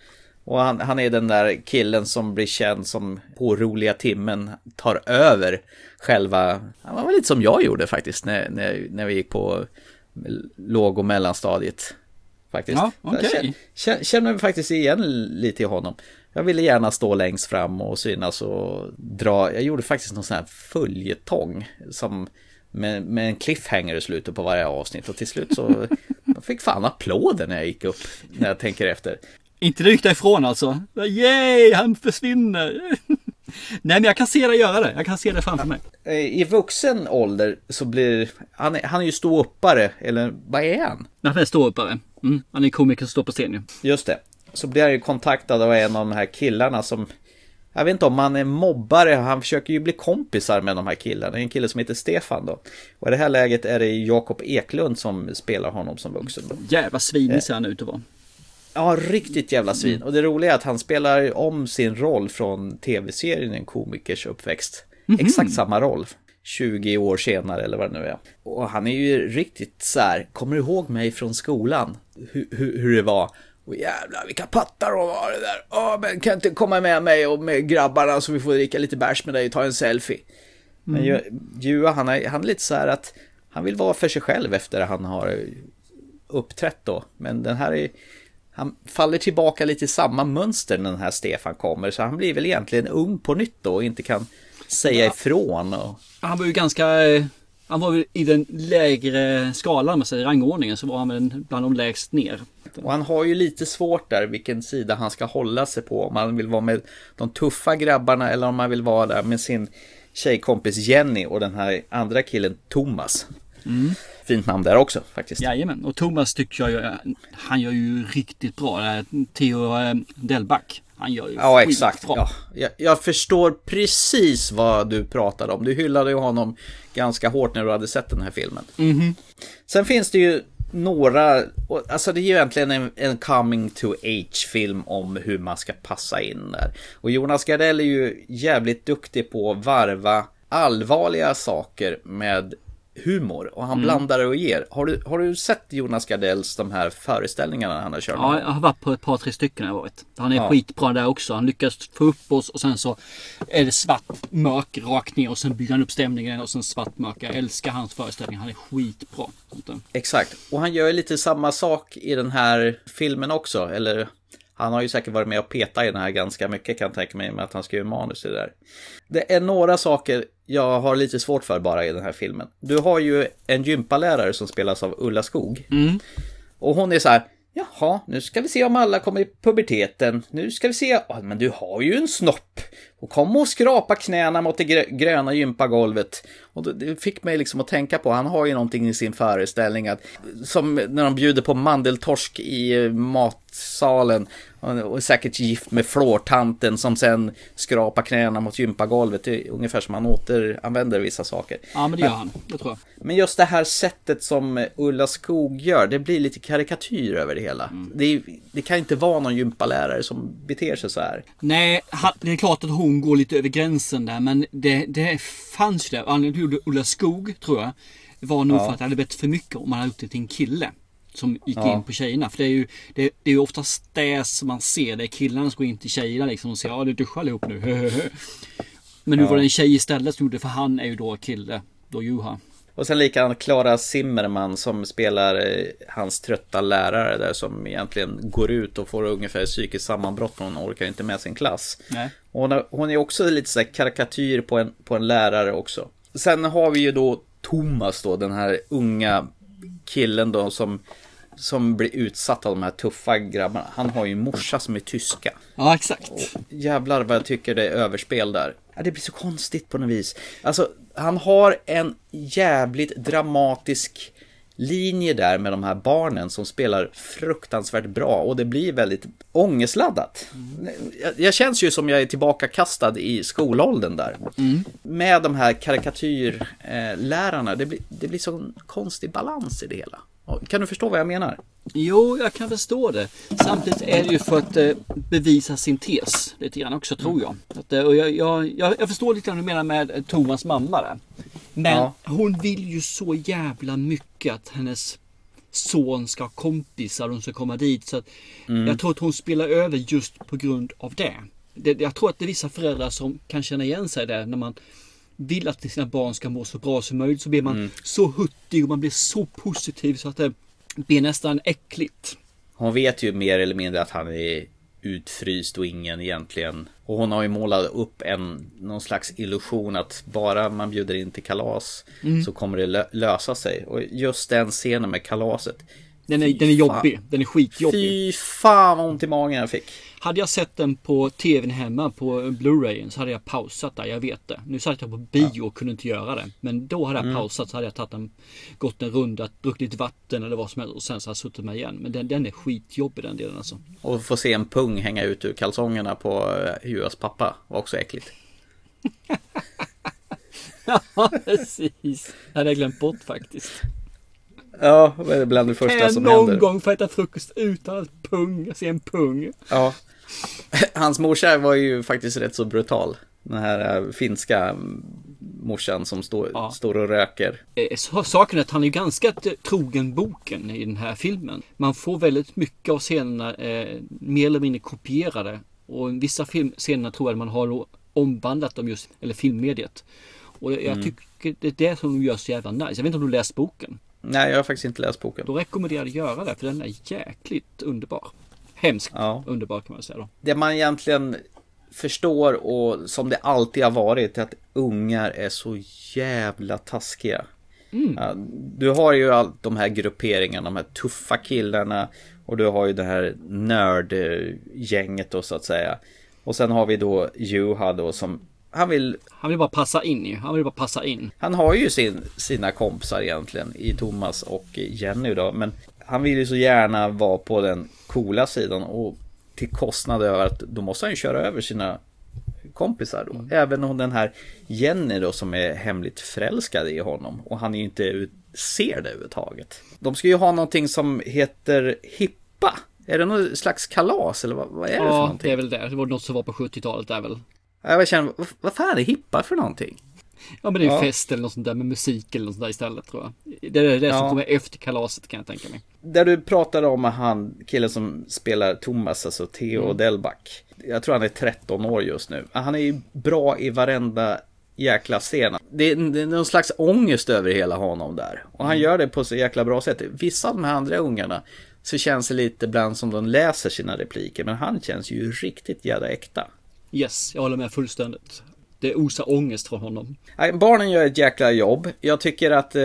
Speaker 3: Och han, han är den där killen som blir känd som på roliga timmen tar över själva... Han var lite som jag gjorde faktiskt när, när, när vi gick på låg och mellanstadiet. Faktiskt.
Speaker 2: Ja,
Speaker 3: Så jag känner- mig faktiskt igen lite i honom. Jag ville gärna stå längst fram och synas och dra. Jag gjorde faktiskt någon sån här följetong. Som med, med en cliffhanger i slutet på varje avsnitt. Och till slut så jag fick fan applåder när jag gick upp. När jag tänker efter.
Speaker 2: Inte du gick därifrån alltså? Yay, han försvinner! Nej men jag kan se det göra det. Jag kan se det framför mig.
Speaker 3: Eh, I vuxen ålder så blir han, är- han är ju ståuppare, eller vad är han?
Speaker 2: Han är ståuppare. Mm. Han är komiker som står på scen ju.
Speaker 3: Just det. Så blir han ju kontaktad av en av de här killarna som jag vet inte om han är mobbare, han försöker ju bli kompisar med de här killarna. Det är en kille som heter Stefan då. Och i det här läget är det Jakob Eklund som spelar honom som vuxen. Då.
Speaker 2: Jävla svinig ser han ut att vara.
Speaker 3: Ja, riktigt jävla svin. Och det roliga är att han spelar om sin roll från tv-serien En komikers uppväxt. Exakt samma roll. 20 år senare eller vad det nu är. Och han är ju riktigt så här, kommer du ihåg mig från skolan? Hur, hur, hur det var? Och jävlar vilka pattar de var det där. Ja, men kan inte komma med mig och med grabbarna så vi får dricka lite bärs med dig och ta en selfie. Men
Speaker 2: Mm.
Speaker 3: Ju- Jua, han är, han är lite så här att han vill vara för sig själv efter att han har uppträtt då. Men den här är, han faller tillbaka lite i samma mönster när den här Stefan kommer. Så han blir väl egentligen ung på nytt då och inte kan säga ifrån. Och,
Speaker 2: Han var ju ganska... eh, Han var ju i den lägre skalan, man säger, rangordningen, så var han väl bland de lägst ner.
Speaker 3: och han har ju lite svårt där vilken sida han ska hålla sig på. Om han vill vara med de tuffa grabbarna eller om han vill vara där med sin tjejkompis Jenny och den här andra killen Thomas.
Speaker 2: Mm.
Speaker 3: Fint namn där också faktiskt.
Speaker 2: Jajamän, och Thomas tycker jag han gör ju riktigt bra. Här Theo eh, Delback. Han gör ju
Speaker 3: Ja, exakt. Ja, jag, jag förstår precis vad du pratade om. Du hyllade ju honom ganska hårt när du hade sett den här filmen.
Speaker 2: Mhm.
Speaker 3: Sen finns det ju några, alltså det är ju egentligen en, en coming to age film om hur man ska passa in där. Och Jonas Gardell är ju jävligt duktig på att varva allvarliga saker med humor och han
Speaker 2: Mm.
Speaker 3: blandar och ger. Har du, har du sett Jonas Gardells de här föreställningarna han har kört?
Speaker 2: Ja, jag har varit på ett par, tre stycken har varit. Han är
Speaker 3: Ja.
Speaker 2: skitbra där också. Han lyckas få upp oss och sen så är det svart mörk rakt ner och sen bygger han upp stämningen och sen svart mörk. Jag älskar hans föreställning. Han är skitbra.
Speaker 3: Exakt, och han gör lite samma sak i den här filmen också, eller han har ju säkert varit med och petat i den här ganska mycket kan jag tänka mig med att han skriver manus i det där. Det är några saker jag har lite svårt för bara i den här filmen. Du har ju en gympalärare som spelas av Ulla Skog.
Speaker 2: Mm.
Speaker 3: Och hon är så här, jaha, nu ska vi se om alla kommer i puberteten. Nu ska vi se, ja, men du har ju en snopp. Och kom och skrapa knäna mot det gröna gympagolvet. Och det- fick mig liksom att tänka på, han har ju någonting i sin föreställning att, som när de bjuder på mandeltorsk i eh, matsalen. Och är säkert gift med flårtanten som sen skrapar knäna mot gympagolvet. Det är ungefär som han återanvänder vissa saker.
Speaker 2: Ja men det gör han. Det tror jag.
Speaker 3: Men just det här sättet som Ulla Skog gör, det blir lite karikatyr över det hela. Det, är, det kan inte vara någon gympalärare som beter sig så här.
Speaker 2: Nej, det är klart att hon går lite över gränsen där men det, det fanns ju där. Anledningen till Ulla Skog tror jag var nog
Speaker 3: Ja.
Speaker 2: för att det hade blivit för mycket om man hade gjort det till en kille. Som gick
Speaker 3: Ja.
Speaker 2: in på tjejerna. För det är ju det, det är ju oftast det som man ser. Det är killarna som går in till tjejerna liksom och säger ja du duschar ihop nu. Men nu
Speaker 3: Ja.
Speaker 2: var det en tjej istället som gjorde det för han är ju då kille. Då Juha.
Speaker 3: Och sen likadant Klara Zimmerman som spelar eh, hans trötta lärare där som egentligen går ut och får ungefär psykiskt sammanbrott för hon orkar inte med sin klass.
Speaker 2: Nej.
Speaker 3: Hon är, hon är också lite så karikatyr på en, på en lärare också. Sen har vi ju då Thomas då, den här unga killen då som, som blir utsatt av de här tuffa grabbarna. Han har ju en morsa som är tyska.
Speaker 2: Ja exakt.
Speaker 3: Jävlar vad jag tycker det är överspel där. Ja, det blir så konstigt på något vis. Alltså, han har en jävligt dramatisk linje där med de här barnen som spelar fruktansvärt bra och det blir väldigt ångestladdat. Jag, jag känns ju som jag är tillbaka kastad i skolåldern där. Med de här karikatyrlärarna, det blir, det blir sån konstig balans i det hela. Kan du förstå vad jag menar?
Speaker 2: Jo, jag kan förstå det. Samtidigt är det ju för att eh, bevisa sin tes lite grann också tror jag. Att, eh, och jag, jag, jag, förstår lite vad du menar med eh, Thomas mamma där. Men
Speaker 3: Ja.
Speaker 2: hon vill ju så jävla mycket att hennes son ska ha kompisar och de ska komma dit. Så
Speaker 3: Mm.
Speaker 2: Jag tror att hon spelar över just på grund av det. det. Jag tror att det är vissa föräldrar som kan känna igen sig där när man vill att sina barn ska må så bra som möjligt så blir man
Speaker 3: Mm.
Speaker 2: så huttig och man blir så positiv så att det blir nästan äckligt.
Speaker 3: Hon vet ju mer eller mindre att han är utfryst och ingen egentligen. Och hon har ju målat upp en någon slags illusion att bara man bjuder in till kalas
Speaker 2: Mm.
Speaker 3: så kommer det lö- lösa sig. Och just den scenen med kalaset
Speaker 2: Den är, den är jobbig. Den är skitjobbig.
Speaker 3: Fy fan vad ont i magen jag fick.
Speaker 2: Hade jag sett den på tvn hemma på Blu-rayen så hade jag pausat där, jag vet det. Nu satt jag på bio och kunde inte göra det. Men då hade jag
Speaker 3: Mm.
Speaker 2: pausat så hade jag tagit en, gått en runda, druckit lite vatten eller vad som helst och sen så hade jag suttit med igen. Men den, den är skitjobbig den delen alltså.
Speaker 3: Och få se en pung hänga ut ur kalsongerna på eh, Juas pappa var också äckligt.
Speaker 2: Ja, precis. Det hade jag glömt bort faktiskt.
Speaker 3: Ja, det är bland det första
Speaker 2: Kan jag
Speaker 3: som
Speaker 2: någon
Speaker 3: händer.
Speaker 2: gång få äta frukost utan att pung, se en pung?
Speaker 3: Ja. Hans morsa var ju faktiskt rätt så brutal. Den här eh, finska morsan som står, står och röker.
Speaker 2: Eh, Saken är att han är ganska trogen boken i den här filmen. Man får väldigt mycket av scenerna eh, mer eller mindre kopierade. Och vissa film, scener tror jag man har omvandlat dem just, eller filmmediet. Och jag
Speaker 3: Mm.
Speaker 2: tycker det är det som gör så jävla nice. Jag vet inte om du läst boken?
Speaker 3: Nej, jag har faktiskt inte läst boken.
Speaker 2: Då rekommenderar jag att göra det, för den är jäkligt underbar. Hemskt underbar kan man säga då.
Speaker 3: Det man egentligen förstår och som det alltid har varit är att ungar är så jävla taskiga.
Speaker 2: Mm.
Speaker 3: Ja, du har ju all, de här grupperingarna, de här tuffa killarna och du har ju det här nördgänget då så att säga. Och sen har vi då Juha då som han vill...
Speaker 2: Han vill bara passa in ju. Han vill bara passa in.
Speaker 3: Han har ju sin, sina kompisar egentligen i Thomas och Jenny då. Men han vill ju så gärna vara på den coola sidan och till kostnad över att då måste han ju köra över sina kompisar då. Även om den här Jenny då som är hemligt förälskad i honom och han är ju inte ser det överhuvudtaget. De ska ju ha någonting som heter Hippa. Är det någon slags kalas eller vad, vad är det för
Speaker 2: Ja,
Speaker 3: någonting?
Speaker 2: det är väl det. Det var något som var på 70-talet där väl.
Speaker 3: Jag känner, vad, vad fan är Hippa för någonting?
Speaker 2: Ja men det är
Speaker 3: Ja.
Speaker 2: fest eller något sånt där med musik eller något sånt där istället tror jag. Det är det som
Speaker 3: Ja.
Speaker 2: kommer efter kalaset kan jag tänka mig.
Speaker 3: Där du pratade om han, killen som spelar Thomas, alltså Theo
Speaker 2: Mm.
Speaker 3: Delback. Jag tror han är 13 år just nu. Han är ju bra i varenda jäkla scen. Det är, det är någon slags ångest över hela honom där. Och han gör det på så jäkla bra sätt. Vissa av de här andra ungarna så känns det lite ibland som de läser sina repliker. Men han känns ju riktigt jävla äkta.
Speaker 2: Yes, jag håller med fullständigt. Det osar ångest från honom.
Speaker 3: Barnen gör ett jäkla jobb. Jag tycker att eh,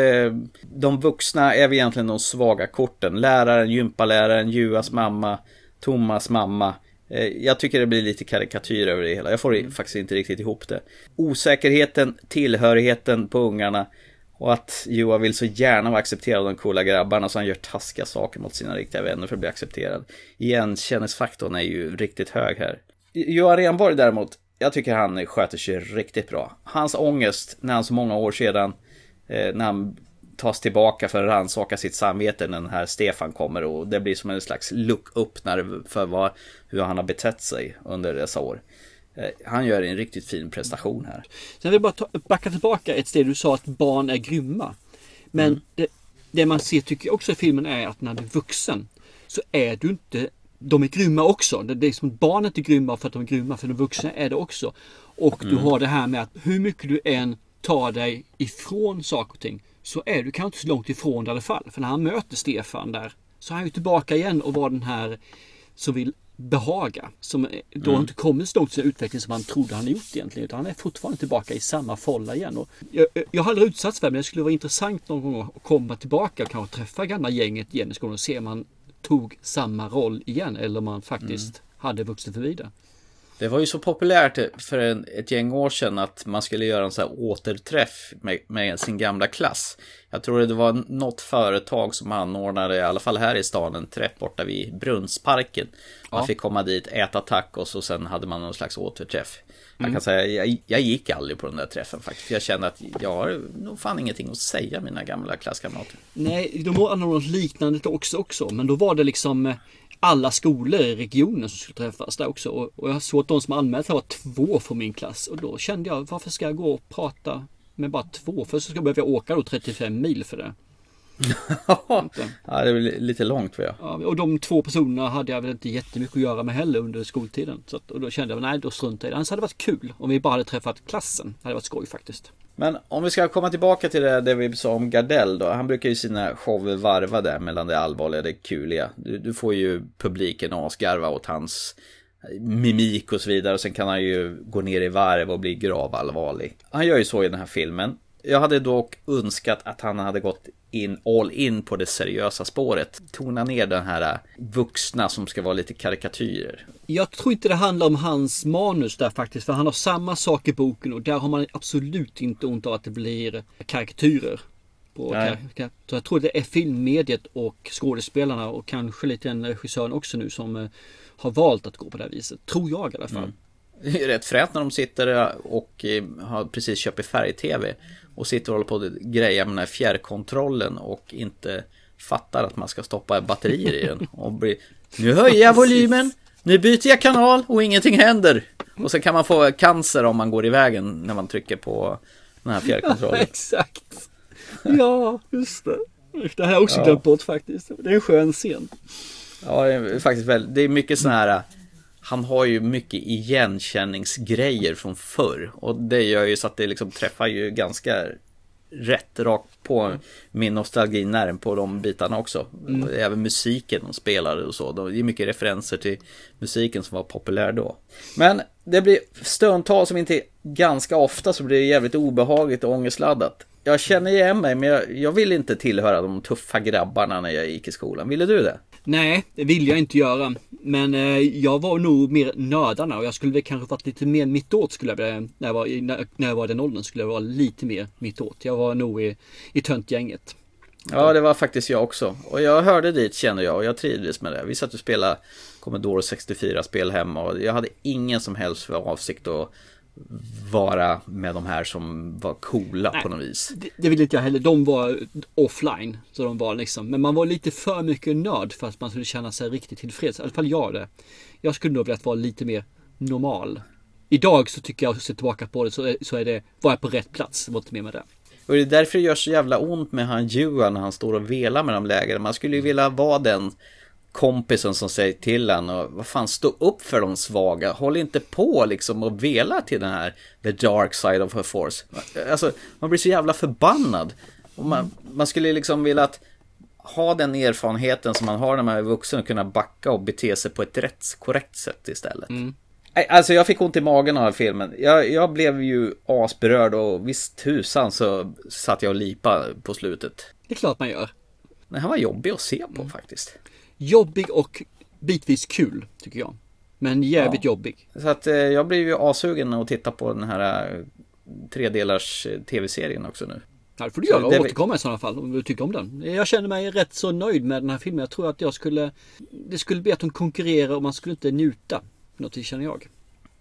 Speaker 3: de vuxna är egentligen de svaga korten. Läraren, gympaläraren, Juas mamma, Thomas mamma. Eh, jag tycker det blir lite karikatyr över det hela. Jag får
Speaker 2: Mm.
Speaker 3: faktiskt inte riktigt ihop det. Osäkerheten, tillhörigheten på ungarna och att Joa vill så gärna vara accepterad av de coola grabbarna så han gör taskiga saker mot sina riktiga vänner för att bli accepterad. Igenkännesfaktorn är ju riktigt hög här. Johan Renborg däremot, jag tycker han sköter sig riktigt bra. Hans ångest när han så många år sedan, eh, när han tas tillbaka för att rannsaka sitt samvete när den här Stefan kommer och det blir som en slags look-öppnare för vad, hur han har betett sig under dessa år. Eh, han gör en riktigt fin prestation här.
Speaker 2: Sen vill jag bara ta, backa tillbaka ett steg. Du sa att barn är grymma. Men
Speaker 3: Mm.
Speaker 2: det, det man ser tycker jag också i filmen är att när du är vuxen så är du inte de är grymma också. Det är som att barn är grymma för att de är grymma, för de vuxna är det också. Och du
Speaker 3: Mm.
Speaker 2: har det här med att hur mycket du än tar dig ifrån saker och ting så är du kanske inte så långt ifrån det i alla fall. För när han möter Stefan där så är han ju tillbaka igen och var den här som vill behaga. Som då
Speaker 3: Mm.
Speaker 2: inte kommit så långt i sin utveckling som han trodde han gjort egentligen. Utan han är fortfarande tillbaka i samma folla igen. Och jag, jag har aldrig utsatts för det men det skulle vara intressant någon gång att komma tillbaka och kanske träffa gamla gänget igen i skolan och se om man tog samma roll igen eller om man faktiskt hade vuxit förbi det.
Speaker 3: Det var ju så populärt för en, ett gäng år sedan att man skulle göra en sån här återträff med, med sin gamla klass. Jag tror det var något företag som anordnade, i alla fall här i stan, en träff borta vid Brunnsparken. Man
Speaker 2: Ja.
Speaker 3: fick komma dit, äta tacos och sen hade man någon slags återträff. Jag
Speaker 2: Mm.
Speaker 3: kan säga, jag, jag gick aldrig på den där träffen faktiskt. För jag kände att jag har nog fan ingenting att säga mina gamla klasskamrater.
Speaker 2: Nej, de har något liknande också, också. Men då var det liksom eh, alla skolor i regionen som skulle träffas där också. Och, och jag såg att de som anmält sig var två från min klass. Och då kände jag, varför ska jag gå och prata med bara två? Först så ska jag behöva åka då 35 mil för det.
Speaker 3: ja, det är väl lite långt för jag.
Speaker 2: Ja, och de två personerna hade jag väl inte jättemycket att göra med heller under skoltiden. Så att, och då kände jag, nej då struntar jag i det. Annars hade det varit kul om vi bara hade träffat klassen. Det hade varit skoj faktiskt.
Speaker 3: Men om vi ska komma tillbaka till det, det vi sa om Gardell då. Han brukar ju sina shower varva där mellan det allvarliga och det kuliga. Du, du får ju publiken asgarva åt hans mimik och så vidare. Och sen kan han ju gå ner i varv och bli gravallvarlig. Han gör ju så i den här filmen. Jag hade dock önskat att han hade gått in all in på det seriösa spåret. Tona ner den här vuxna som ska vara lite karikatyrer.
Speaker 2: Jag tror inte det handlar om hans manus där faktiskt. För han har samma sak i boken och där har man absolut inte ont av att det blir karikatyrer. Kar- så jag tror det är filmmediet och skådespelarna och kanske lite den regissören också nu som eh, har valt att gå på det här viset. Tror jag i alla fall.
Speaker 3: Mm. Det är rätt fränt när de sitter och eh, har precis köpt färg-tv och sitter och håller på att greja med den här fjärrkontrollen och inte fattar att man ska stoppa batterier i den. Och blir, nu höjer jag volymen, nu byter jag kanal och ingenting händer. Och så kan man få cancer om man går i vägen när man trycker på den här fjärrkontrollen.
Speaker 2: Exakt. Ja, just det. Det här har jag också
Speaker 3: Ja.
Speaker 2: glömt bort faktiskt. Det är en skön scen.
Speaker 3: Ja, det är faktiskt väldigt, det är mycket sån här han har ju mycket igenkänningsgrejer från förr och det gör ju så att det liksom träffar ju ganska rätt rakt på min nostalginärm på de bitarna också.
Speaker 2: Mm.
Speaker 3: Även musiken de spelade och så. Det är mycket referenser till musiken som var populär då. Men det blir stundtal som inte ganska ofta så blir det jävligt obehagligt och ångestladdat. Jag känner igen mig men jag, jag vill inte tillhöra de tuffa grabbarna när jag gick i skolan. Ville du det?
Speaker 2: Nej, det vill jag inte göra. Men eh, jag var nog mer nördarna och jag skulle väl kanske varit lite mer mittåt skulle jag bli när jag var, i- när, när jag var den åldern skulle jag vara lite mer mittåt. Jag var nog i, i töntgänget.
Speaker 3: Ja, det var faktiskt jag också. Och jag hörde dit känner jag och jag trivdes med det. Vi satt och spelade Commodore 64-spel hemma och jag hade ingen som helst för avsikt att vara med de här som var coola på något vis.
Speaker 2: Det, det vill inte jag heller. De var offline. Så de var liksom. Men man var lite för mycket nörd för att man skulle känna sig riktigt tillfreds. I alla fall jag det. Jag skulle nog vilja vara lite mer normal. Idag så tycker jag, att se tillbaka på det, så är, så är det, var jag på rätt plats. Det var inte mer med det.
Speaker 3: Och det är därför det gör så jävla ont med han Johan när han står och velar med de lägren. Man skulle ju vilja vara den kompisen som säger till han och vad fan stå upp för de svaga. Håll inte på liksom och vela till den här the dark side of her force. Alltså man blir så jävla förbannad. Och man, man skulle liksom vilja att ha den erfarenheten som man har när man är vuxen och kunna backa och bete sig på ett rätt, korrekt sätt istället. Nej, Alltså jag fick ont i magen av filmen. Jag, jag blev ju asberörd och visst tusan så satt jag och lipa på slutet.
Speaker 2: Det är klart man gör.
Speaker 3: Men han var jobbig att se på faktiskt.
Speaker 2: Jobbig och bitvis kul tycker jag. Men jävligt
Speaker 3: Ja.
Speaker 2: jobbig.
Speaker 3: Så att eh, jag blev ju asugen att titta på den här eh, tredelars eh, tv-serien också nu.
Speaker 2: Ja, det får du
Speaker 3: Så
Speaker 2: göra och
Speaker 3: det-
Speaker 2: återkomma i sådana fall om du tycker om den. Jag känner mig rätt så nöjd med den här filmen. Jag tror att jag skulle... Det skulle bli att de konkurrerar och man skulle inte njuta. Något känner jag.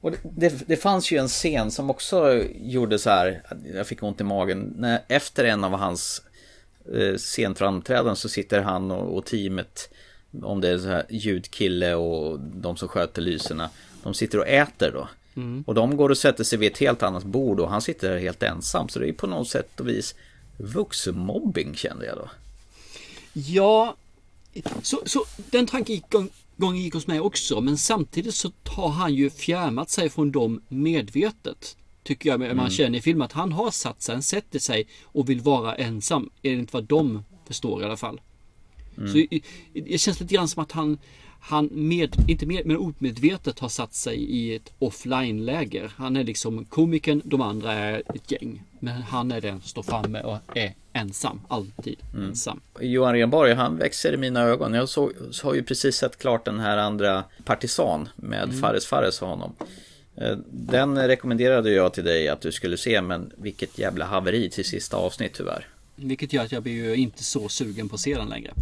Speaker 3: Och det, det, det fanns ju en scen som också gjorde så här, jag fick ont i magen. När, efter en av hans eh, scenframträdanden så sitter han och, och teamet, om det är så här ljudkille och de som sköter lyserna, de sitter och äter då.
Speaker 2: Mm.
Speaker 3: Och de går och sätter sig vid ett helt annat bord och han sitter där helt ensam. Så det är på något sätt och vis vuxenmobbing kände jag då.
Speaker 2: Ja, så, så den tanken gick, hos mig också. Men samtidigt så har han ju fjärmat sig från dem medvetet. Tycker jag man
Speaker 3: Mm.
Speaker 2: känner i filmen att han har satt sig, han sätter sig och vill vara ensam. Enligt vad de förstår i alla fall.
Speaker 3: Mm.
Speaker 2: Så det känns lite grann som att han, han med, inte med, men omedvetet har satt sig i ett offline-läger. Han är liksom komikern, de andra är ett gäng. Men han är den som står framme och är ensam, alltid
Speaker 3: Mm.
Speaker 2: ensam.
Speaker 3: Johan Rheborg, han växer i mina ögon. Jag såg, så har ju precis sett klart den här andra Partisan med
Speaker 2: Mm.
Speaker 3: Fares Fares och honom. Eh, Den rekommenderade jag till dig att du skulle se, men vilket jävla haveri till sista avsnitt tyvärr.
Speaker 2: Vilket gör att jag blir ju inte så sugen på att se den längre.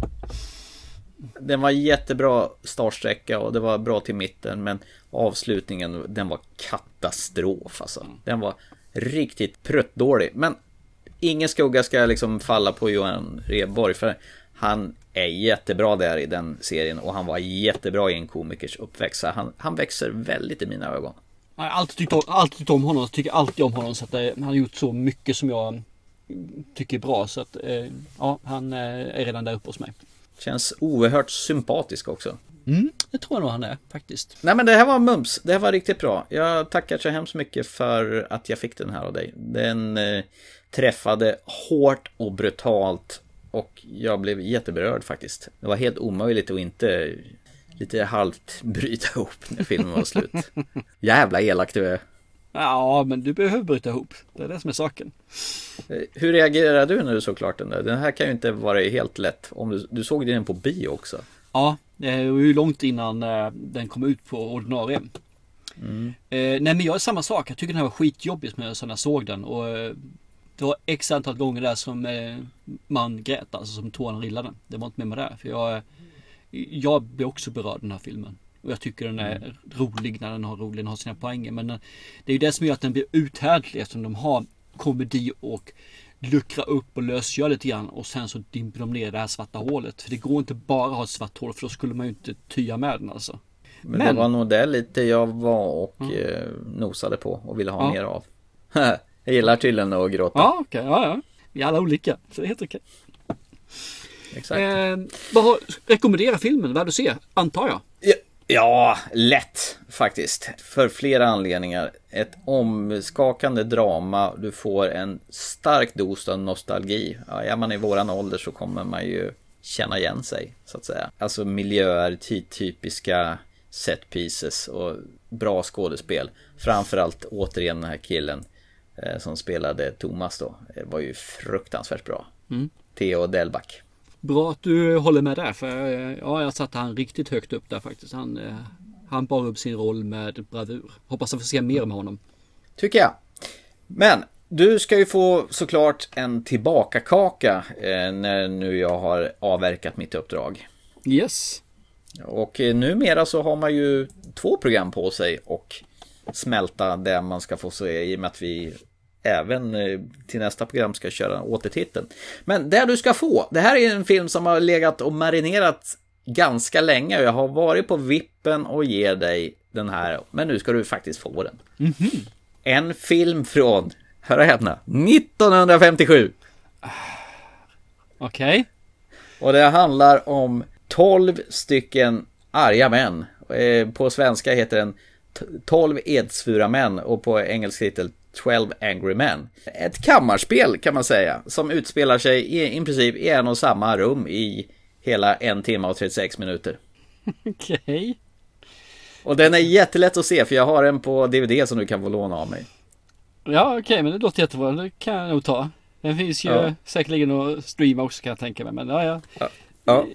Speaker 3: Den var jättebra startsträcka och det var bra till mitten, men avslutningen, den var katastrof alltså. Den var riktigt pruttdålig. Men ingen skugga ska liksom falla på Johan Rheborg, för han är jättebra där i den serien och han var jättebra i en komikers uppväxt. Så han, han växer väldigt i mina ögon.
Speaker 2: Jag har alltid tyckt om, alltid tyckt om honom. Jag tycker alltid om honom. Så att han har gjort så mycket som jag tycker är bra. Så att eh, ja, han eh, är redan där uppe hos mig.
Speaker 3: Känns oerhört sympatisk också.
Speaker 2: Mm, det tror jag nog han är faktiskt.
Speaker 3: Nej men det här var mums, det här var riktigt bra. Jag tackar så hemskt mycket för att jag fick den här av dig. Den eh, träffade hårt och brutalt och jag blev jätteberörd faktiskt. Det var helt omöjligt att inte lite halvt bryta ihop när filmen var slut. Jävla elak du är.
Speaker 2: Ja, men du behöver bryta ihop. Det är det som är saken.
Speaker 3: Eh, Hur reagerade du när du såg klart den där? Den här kan ju inte vara helt lätt. Om du, du såg den på bio också.
Speaker 2: Ja, det var ju långt innan eh, den kom ut på ordinarie.
Speaker 3: Mm.
Speaker 2: Eh, nej men jag är samma sak. Jag tycker den här var skitjobbig när jag såg den. Och det var x antal gånger där som man grät, alltså som tårarna rillade. Det var inte med mig där. För jag, jag blir också berörd den här filmen. Och jag tycker den är
Speaker 3: Mm.
Speaker 2: rolig när den har rolig, den har sina poänger. Men eh, det är ju det som gör att den blir uthärdlig eftersom de har komedi och luckra upp och lösgöra lite grann och sen så dimper de ner det här svarta hålet. För det går inte bara att ha ett svart hål för då skulle man ju inte tya med den alltså.
Speaker 3: Men, det var nog det lite jag var och eh, nosade på och ville ha
Speaker 2: Ja.
Speaker 3: mer av. jag gillar tydligen att gråta.
Speaker 2: Ja, okej. Ja, ja. Vi är alla olika. Så det är helt okej.
Speaker 3: Exakt.
Speaker 2: Eh, vad har, rekommendera filmen, vad du ser, antar jag.
Speaker 3: Ja, lätt faktiskt. För flera anledningar. Ett omskakande drama. Du får en stark dos av nostalgi. Ja, är man i våran ålder så kommer man ju känna igen sig, så att säga. Alltså miljöer, tidtypiska set pieces och bra skådespel. Framförallt återigen den här killen eh, som spelade Thomas då. eh, Var ju fruktansvärt bra.
Speaker 2: Mm.
Speaker 3: Theo Delback.
Speaker 2: Bra att du håller med där. För eh, ja, jag satte han riktigt högt upp där faktiskt. Han, eh, han bar upp sin roll med bravur. Hoppas att få se mer med honom.
Speaker 3: Tycker jag. Men du ska ju få såklart en tillbakakaka eh, när nu jag har avverkat mitt uppdrag.
Speaker 2: Yes.
Speaker 3: Och eh, numera så har man ju två program på sig och smälta det man ska få se i och med att vi även eh, till nästa program ska köra återtiteln. Men det du ska få, det här är en film som har legat och marinerat ganska länge och jag har varit på vippen och ge dig den här, men nu ska du faktiskt få den. En film från, hör och häpna, 1957.
Speaker 2: Okej.
Speaker 3: Och det handlar om 12 stycken arga män. Eh, På svenska heter den t- 12 edsvura män och på engelska heter 12 Angry Men. Ett kammarspel kan man säga som utspelar sig i, i princip i en och samma rum i hela en timme och 36 minuter.
Speaker 2: Okej.
Speaker 3: Och den är jättelätt att se för jag har den på DVD som du kan få låna av mig.
Speaker 2: Ja, okej, men det låter jättebra. Det kan jag nog ta. Den finns ju
Speaker 3: Ja.
Speaker 2: säkerligen att streama också kan jag tänka mig. Men ja, ja.
Speaker 3: Ja.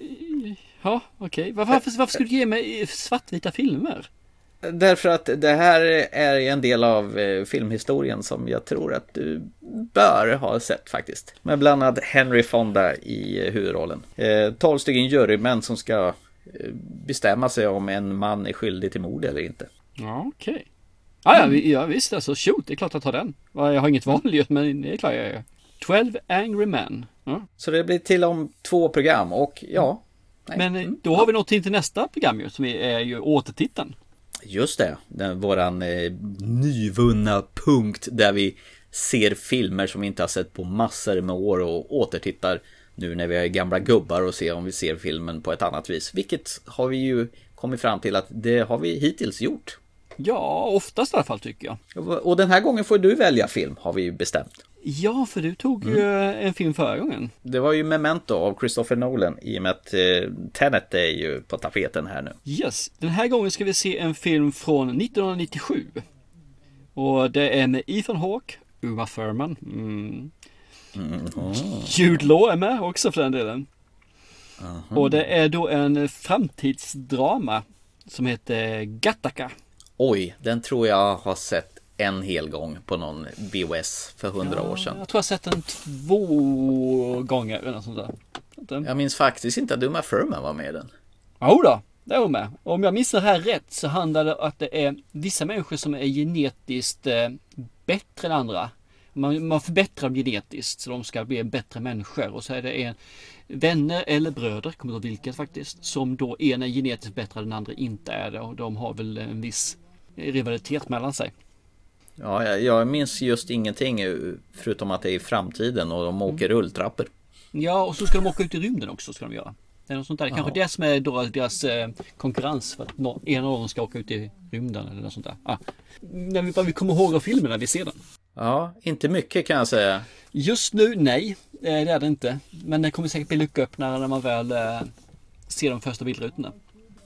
Speaker 2: Ja, okej. Var- Varför, varför skulle du ge mig svartvita filmer?
Speaker 3: Därför att det här är en del av eh, filmhistorien som jag tror att du bör ha sett faktiskt. Med bland annat Henry Fonda i eh, huvudrollen. Eh, 12 stycken jurymän som ska eh, bestämma sig om en man är skyldig till mord eller inte.
Speaker 2: Ja, okej. Ja, ja, vi- ja, visst alltså. Shoot, det är klart att ta den. Ja, Jag har inget val just, men det är klart jag gör. 12 Angry Men. Ja.
Speaker 3: Så det blir till om två program och ja. nej.
Speaker 2: Men eh, då har vi nått in till nästa program ju, som är ju återtiteln.
Speaker 3: Just det, den, våran eh, nyvunna punkt där vi ser filmer som vi inte har sett på massor med år och återtittar nu när vi är gamla gubbar och ser om vi ser filmen på ett annat vis. Vilket har vi ju kommit fram till att det har vi hittills gjort.
Speaker 2: Ja, oftast i alla fall tycker jag.
Speaker 3: Och den här gången får du välja film har vi ju bestämt.
Speaker 2: Ja, för du tog ju
Speaker 3: Mm.
Speaker 2: en film förra gången.
Speaker 3: Det var ju Memento av Christopher Nolan i och med att eh, Tenet är ju på tapeten här nu.
Speaker 2: Yes, den här gången ska vi se en film från 1997. Och det är med Ethan Hawke, Uma Thurman. Mm. Jude Law är med också för den delen. Och det är då en framtidsdrama som heter Gattaca.
Speaker 3: Oj, den tror jag har sett en hel gång på någon BOS för hundra år sedan.
Speaker 2: Jag tror jag sett den två gånger eller något sånt där. Den...
Speaker 3: Jag minns faktiskt inte att Uma Thurman var med i den.
Speaker 2: Jo då, det är hon med. Om jag minns det här rätt så handlar det om att det är vissa människor som är genetiskt eh, bättre än andra. Man, man förbättrar dem genetiskt så de ska bli bättre människor. Och så är det en vänner eller bröder, kommer inte ihåg vilket faktiskt, som då ena är genetiskt bättre än den andra inte är det. Och de har väl en viss rivalitet mellan sig.
Speaker 3: Ja, jag, jag minns just ingenting eh, förutom att det är i framtiden och de åker rulltrappor.
Speaker 2: Ja, och så ska de åka ut i rymden också. Ska de göra. Det är något sånt där. Kanske det som är då deras eh, konkurrens. För att en av dem ska åka ut i rymden eller något sånt där. Ah. När vi, vi kommer ihåg av filmen när vi ser den.
Speaker 3: Ja, inte mycket kan jag säga.
Speaker 2: Just nu, nej. eh, Det är det inte. Men det kommer säkert bli lucka upp när, när man väl ser de första bildrutorna.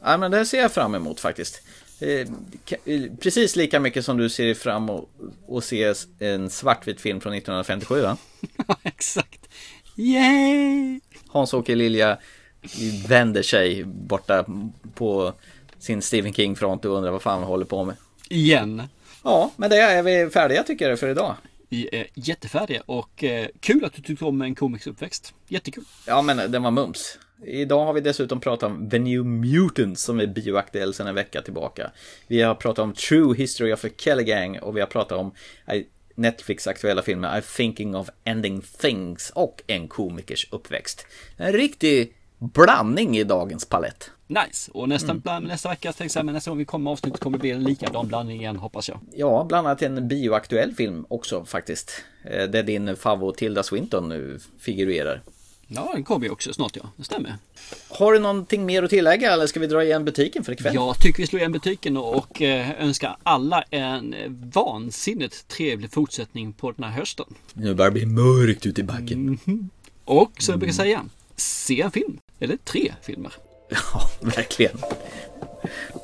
Speaker 3: Ja, men det ser jag fram emot faktiskt. Eh, ka- precis lika mycket som du ser fram och, och se en svartvit film från 1957 va?
Speaker 2: Exakt. Yay!
Speaker 3: Hans-Åke Lilja vänder sig borta på sin Stephen King-front och undrar vad fan han håller på med.
Speaker 2: Igen.
Speaker 3: Ja, men det är vi färdiga tycker jag för idag.
Speaker 2: Vi är jättefärdiga och eh, kul att du tyckte om en komiks uppväxt. Jättekul.
Speaker 3: Ja, men den var mums. Idag har vi dessutom pratat om The New Mutants som är bioaktuell sedan en vecka tillbaka. Vi har pratat om True History of a Kelly Gang och vi har pratat om I- Netflix aktuella filmer I'm thinking of ending things och en komikers uppväxt. En riktig blandning i dagens palett.
Speaker 2: Nice. Och nästa, bland, nästa vecka säga, men nästa gång vi kommer med avsnittet kommer det bli en likadan blandning igen hoppas jag.
Speaker 3: Ja, bland annat en bioaktuell film också faktiskt. Eh, Där din favvo Tilda Swinton nu figurerar.
Speaker 2: Ja, den kommer ju också snart ja. Det stämmer.
Speaker 3: Har du någonting mer att tillägga eller ska vi dra igen butiken för ikväll?
Speaker 2: Jag tycker vi slår igen butiken och eh, önskar alla en vansinnigt trevlig fortsättning på den här hösten.
Speaker 3: Nu börjar det bli mörkt ute i backen.
Speaker 2: Och som jag brukar säga, se en film. Eller tre filmer.
Speaker 3: Ja, verkligen.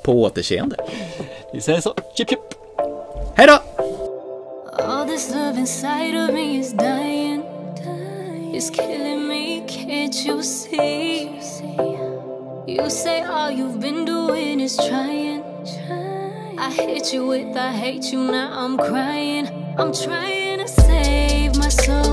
Speaker 3: På återseende.
Speaker 2: Vi säger så. Chip chip!
Speaker 3: Hej då!
Speaker 20: All this love inside of me is dying, It's killing me, can't you see? You say all you've been doing is trying. I hit you with I hate you, now I'm crying. I'm trying to save my soul,